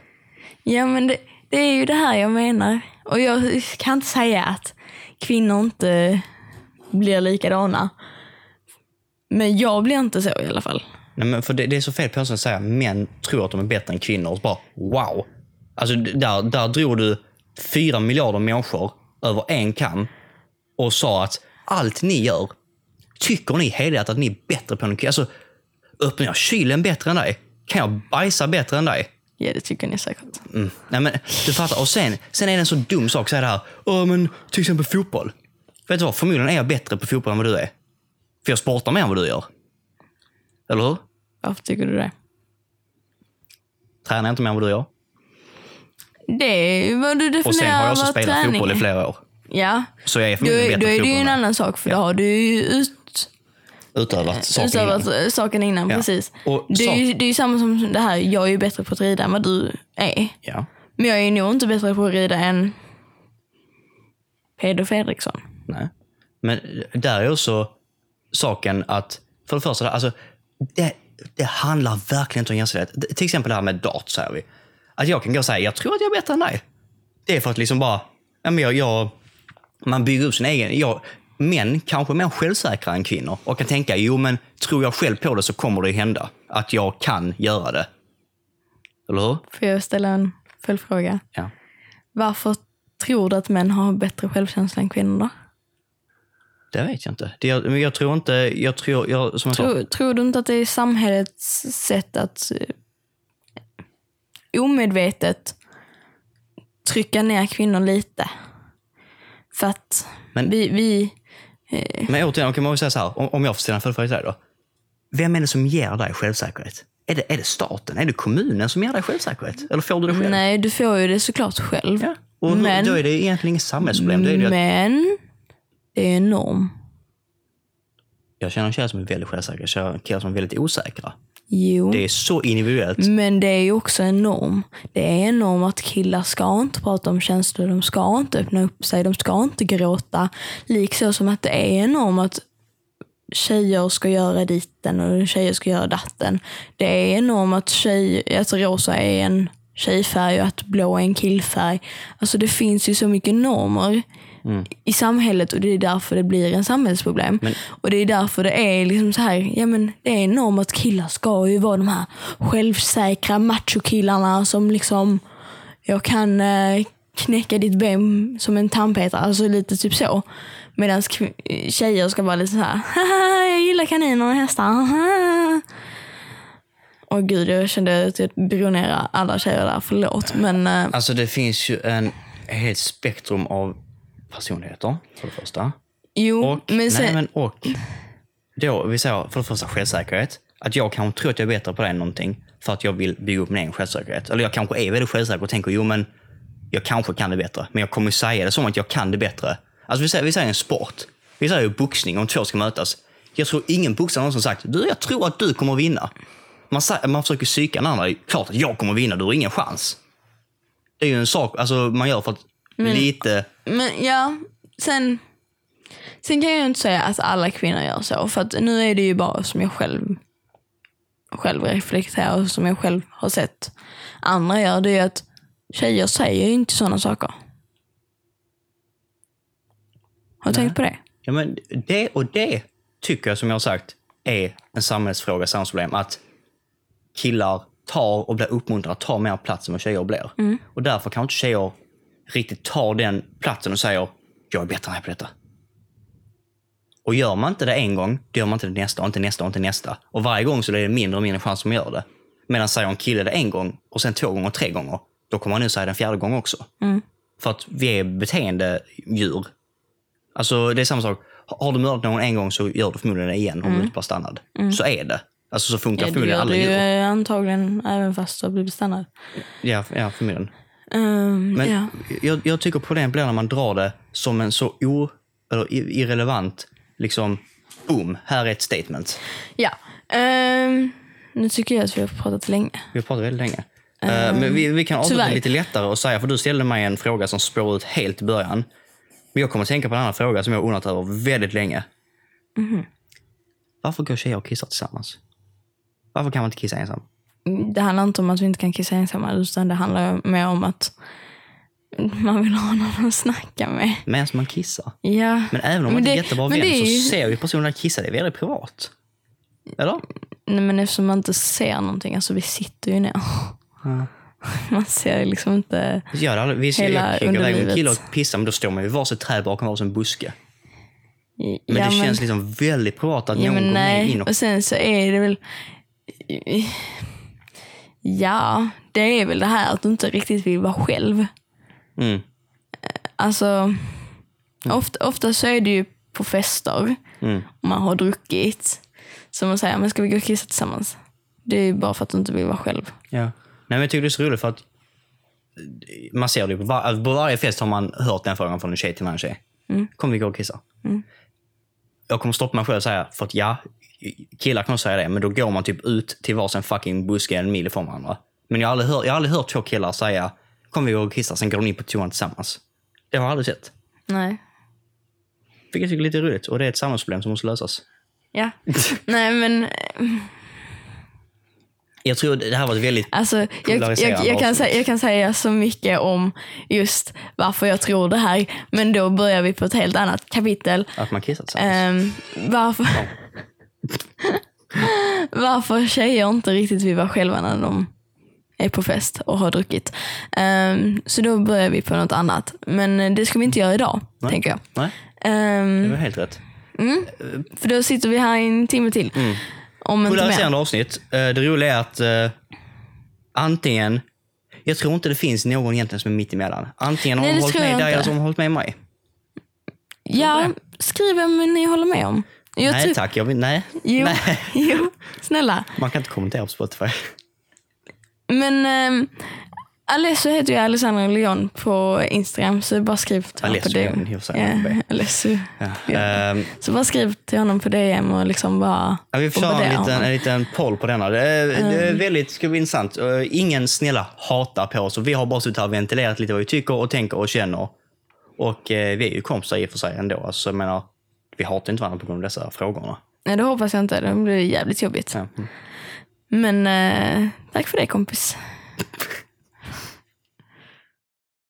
Ja, men det, det är ju det här jag menar. Och jag kan inte säga att kvinnor inte blir likadana. Men jag blir inte så i alla fall. Nej, men för det, det är så fel påstående att säga män tror att de är bättre än kvinnor. Och så bara, wow. Alltså, där, där drog du fyra miljarder människor över en kam och sa att allt ni gör, tycker ni helhjärtat att ni är bättre på än kvinnor? Alltså, öppnar jag kylen bättre än dig? Kan jag bajsa bättre än dig? Ja, det tycker ni säkert. Mm. Nej, men, du fattar. Och sen, sen är det en så dum sak att det här. Åh, men till exempel fotboll. Vet du vad? Förmodligen är jag bättre på fotboll än vad du är. För jag sportar mer än vad du gör. Eller hur? Varför tycker du det? Tränar jag inte mer än vad du gör. Det är ju vad du definierar Och sen har jag också spelat träning fotboll i är. flera år. Ja, Så jag är då, förmodligen då bättre är på det ju en annan sak. För då har du ju ut, Utövat saker utövat innan. saken innan. Ja. Precis. Och Det är, ju, det är ju samma som det här, jag är ju bättre på att rida än vad du är. Ja. Men jag är nog inte bättre på att rida än Peder Fredriksson. Nej. Men där är också saken att, för det första, alltså, det, det handlar verkligen inte om jämställdhet. Till exempel det här med dart, säger vi. Att jag kan gå och säga, jag tror att jag är bättre än dig. Det är för att liksom bara, ja, men jag, jag, man bygger upp sin egen... Jag, män kanske är mer självsäkra än kvinnor och kan tänka, jo men tror jag själv på det så kommer det hända. Att jag kan göra det. Eller hur? Får jag ställa en följdfråga? Ja. Varför tror du att män har bättre självkänsla än kvinnor då? Det vet jag inte. Det, jag, jag tror inte, jag tror, jag, som jag sa, Tror, tror du inte att det är samhällets sätt att eh, omedvetet trycka ner kvinnor lite. För att Men- vi, vi Men återigen, kan man säga så här, om- om jag får ställa en följdfråga till dig då. Vem är det som ger dig självsäkerhet? Är det, är det staten? Är det kommunen som ger dig självsäkerhet? Eller får du det själv? nej, du får ju det såklart själv. Ja. Och Men- då är det egentligen inget samhällsproblem. Men det är en norm. jag känner tjejer som är väldigt självsäkra, jag känner killar som är väldigt osäkra. Jo. Det är så individuellt. Men det är ju också en norm. Det är en norm att killar ska inte prata om känslor, de ska inte öppna upp sig, de ska inte gråta. Liksom som att det är en norm att tjejer ska göra ditten och tjejer ska göra datten. Det är en norm att, tjej, att rosa är en tjejfärg och att blå är en killfärg. Alltså det finns ju så mycket normer i samhället och det är därför det blir en samhällsproblem. Och det är därför det är liksom så här, ja men det är en norm att killar ska ju vara de här självsäkra machokillarna som liksom, jag kan eh, knäcka ditt ben som en tandpetare, alltså lite typ så. Medan tjejer ska vara lite så här, haha jag gillar kaniner och hästar. haha." Åh gud, jag kände att jag ner alla tjejer där, förlåt. Men eh, Alltså det finns ju en helt spektrum av personligheter, för det första. jo, Och, men sen, nej, men, och då, vi säger för det första självsäkerhet. Att jag kanske tror att jag är bättre på det än någonting för att jag vill bygga upp min egen självsäkerhet. Eller jag kanske är väldigt självsäker och tänker, jo men jag kanske kan det bättre. Men jag kommer ju säga det som att jag kan det bättre. Alltså vi säger, vi säger en sport. Vi säger ju boxning, om två ska mötas. Jag tror ingen boxare någonsin sagt, du jag tror att du kommer att vinna. Man, säger, man försöker psyka den andra. Klart att jag kommer att vinna, du har ingen chans. Det är ju en sak alltså, man gör för att lite... men ja, sen, sen kan jag ju inte säga att alla kvinnor gör så. För att nu är det ju bara som jag själv, själv reflekterar och som jag själv har sett andra gör. Det är att tjejer säger ju inte sådana saker. Har du tänkt på det? Ja, men det och det tycker jag, som jag har sagt, är en samhällsfråga, samhällsproblem. Att killar tar och blir uppmuntrade att ta mer plats än vad tjejer blir. Och därför kan inte tjejer riktigt ta den platsen och säger jag är bättre än dig på detta. Och gör man inte det en gång, då gör man inte det nästa och inte nästa och inte nästa. Och varje gång så är det mindre och mindre chans att man gör det. Medan säger en kille det en gång och sen två gånger och tre gånger, då kommer han nu säga den fjärde gången också. För att vi är beteendedjur. Alltså det är samma sak. Har du mördat någon en gång så gör du förmodligen det igen om du inte blir stannad. Så är det. Alltså så funkar Ja, du förmodligen gör alla det ju djur. eh, antagligen även fast du har blivit stannad. Ja, ja, förmodligen. Um, Men ja. jag, jag tycker problemet blir när man drar det som en så o, eller irrelevant, liksom, boom, här är ett statement. ja. Ehm, nu tycker jag att vi har pratat länge. Vi har pratat väldigt länge. Eh, men vi, vi kan avsluta lite lättare och säga, för du ställde mig en fråga som spårade ut helt i början. Men jag kommer att tänka på en annan fråga som jag har undrat över väldigt länge. Mhm. Varför går tjejer och kissar tillsammans? Varför kan man inte kissa ensam? Det handlar inte om att vi inte kan kissa ensamma utan det handlar mer om att man vill ha någon att snacka med. Medan man kissar. Ja. Men även om man Men inte är jättebra men vän är så ju- ser ju personen kissa, det är väldigt privat. Eller? Nej, men eftersom man inte ser någonting, alltså vi sitter ju ner. Man ser liksom inte. Gör det. Vi Hela jag med underlivet. killar och pissar, men då står man vid varsitt träd bakom varsin buske. Men ja, det känns liksom väldigt privat att ja, någon men går nej. in och... Och sen så är det väl. Ja, det är väl det här att du inte riktigt vill vara själv. Mm. Alltså, ofta, ofta så är det ju på fester, Mm. man har druckit, som man säger, men ska vi gå och kissa tillsammans? Det är ju bara för att du inte vill vara själv. Ja. Nej, men jag tycker det är så roligt för att man ser det på, var, på varje fest har man hört den frågan från en tjej till en annan tjej. Kommer vi gå och kissa? Jag kommer stoppa mig själv och säga, för att ja, killar kan säga det, men då går man typ ut till varsin fucking buske en mil ifrån varandra. Men jag har aldrig hört, jag har aldrig hört två killar säga, kom vi och kissa, sen går de in på toan tillsammans. Det har jag aldrig sett. Nej. Vilket jag tycker är lite roligt och det är ett samhällsproblem som måste lösas. Ja. Nej men Jag tror det här var ett väldigt... alltså, jag, jag, jag, kan säga, jag kan säga så mycket om just varför jag tror det här. Men då börjar vi på ett helt annat kapitel. Att man kissar tillsammans. Ehm, varför, varför tjejer inte riktigt vill vara själva när de är på fest och har druckit. Ehm, så då börjar vi på något annat. Men det ska vi inte göra idag, Nej. tänker jag. Nej, Ehm, det var helt rätt. för då sitter vi här en timme till. Mm. Om. Polariserande avsnitt. Eh, Det roliga är att eh, antingen jag tror inte det finns någon egentligen som är mitt emellan. Antingen har Nej, de hållit med dig eller så har de hållit med mig. Ja, skriv vem ni håller med om. Jag nej tror- tack, jag vill, nej. Jo, nej. jo, snälla. Man kan inte kommentera på Spotify. Men ähm, Alesso heter ju Alessandra Leon på Instagram, så bara skriv till honom på DM. Ja, Alesso. Ja. Ehm, Så bara skriv till honom på DM och liksom bara Ja, vi får köra en liten, en liten poll på denna. Det är, det är väldigt ska bli intressant. Eh, Ingen snälla hatar på oss. och Vi har bara suttit här och ventilerat lite vad vi tycker och tänker och känner. Och eh, vi är ju kompisar i och för sig ändå. Alltså, jag menar, vi hatar inte varandra på grund av dessa frågorna. Nej, det hoppas jag inte. Det blir jävligt jobbigt. Mm. Men eh, tack för det kompis.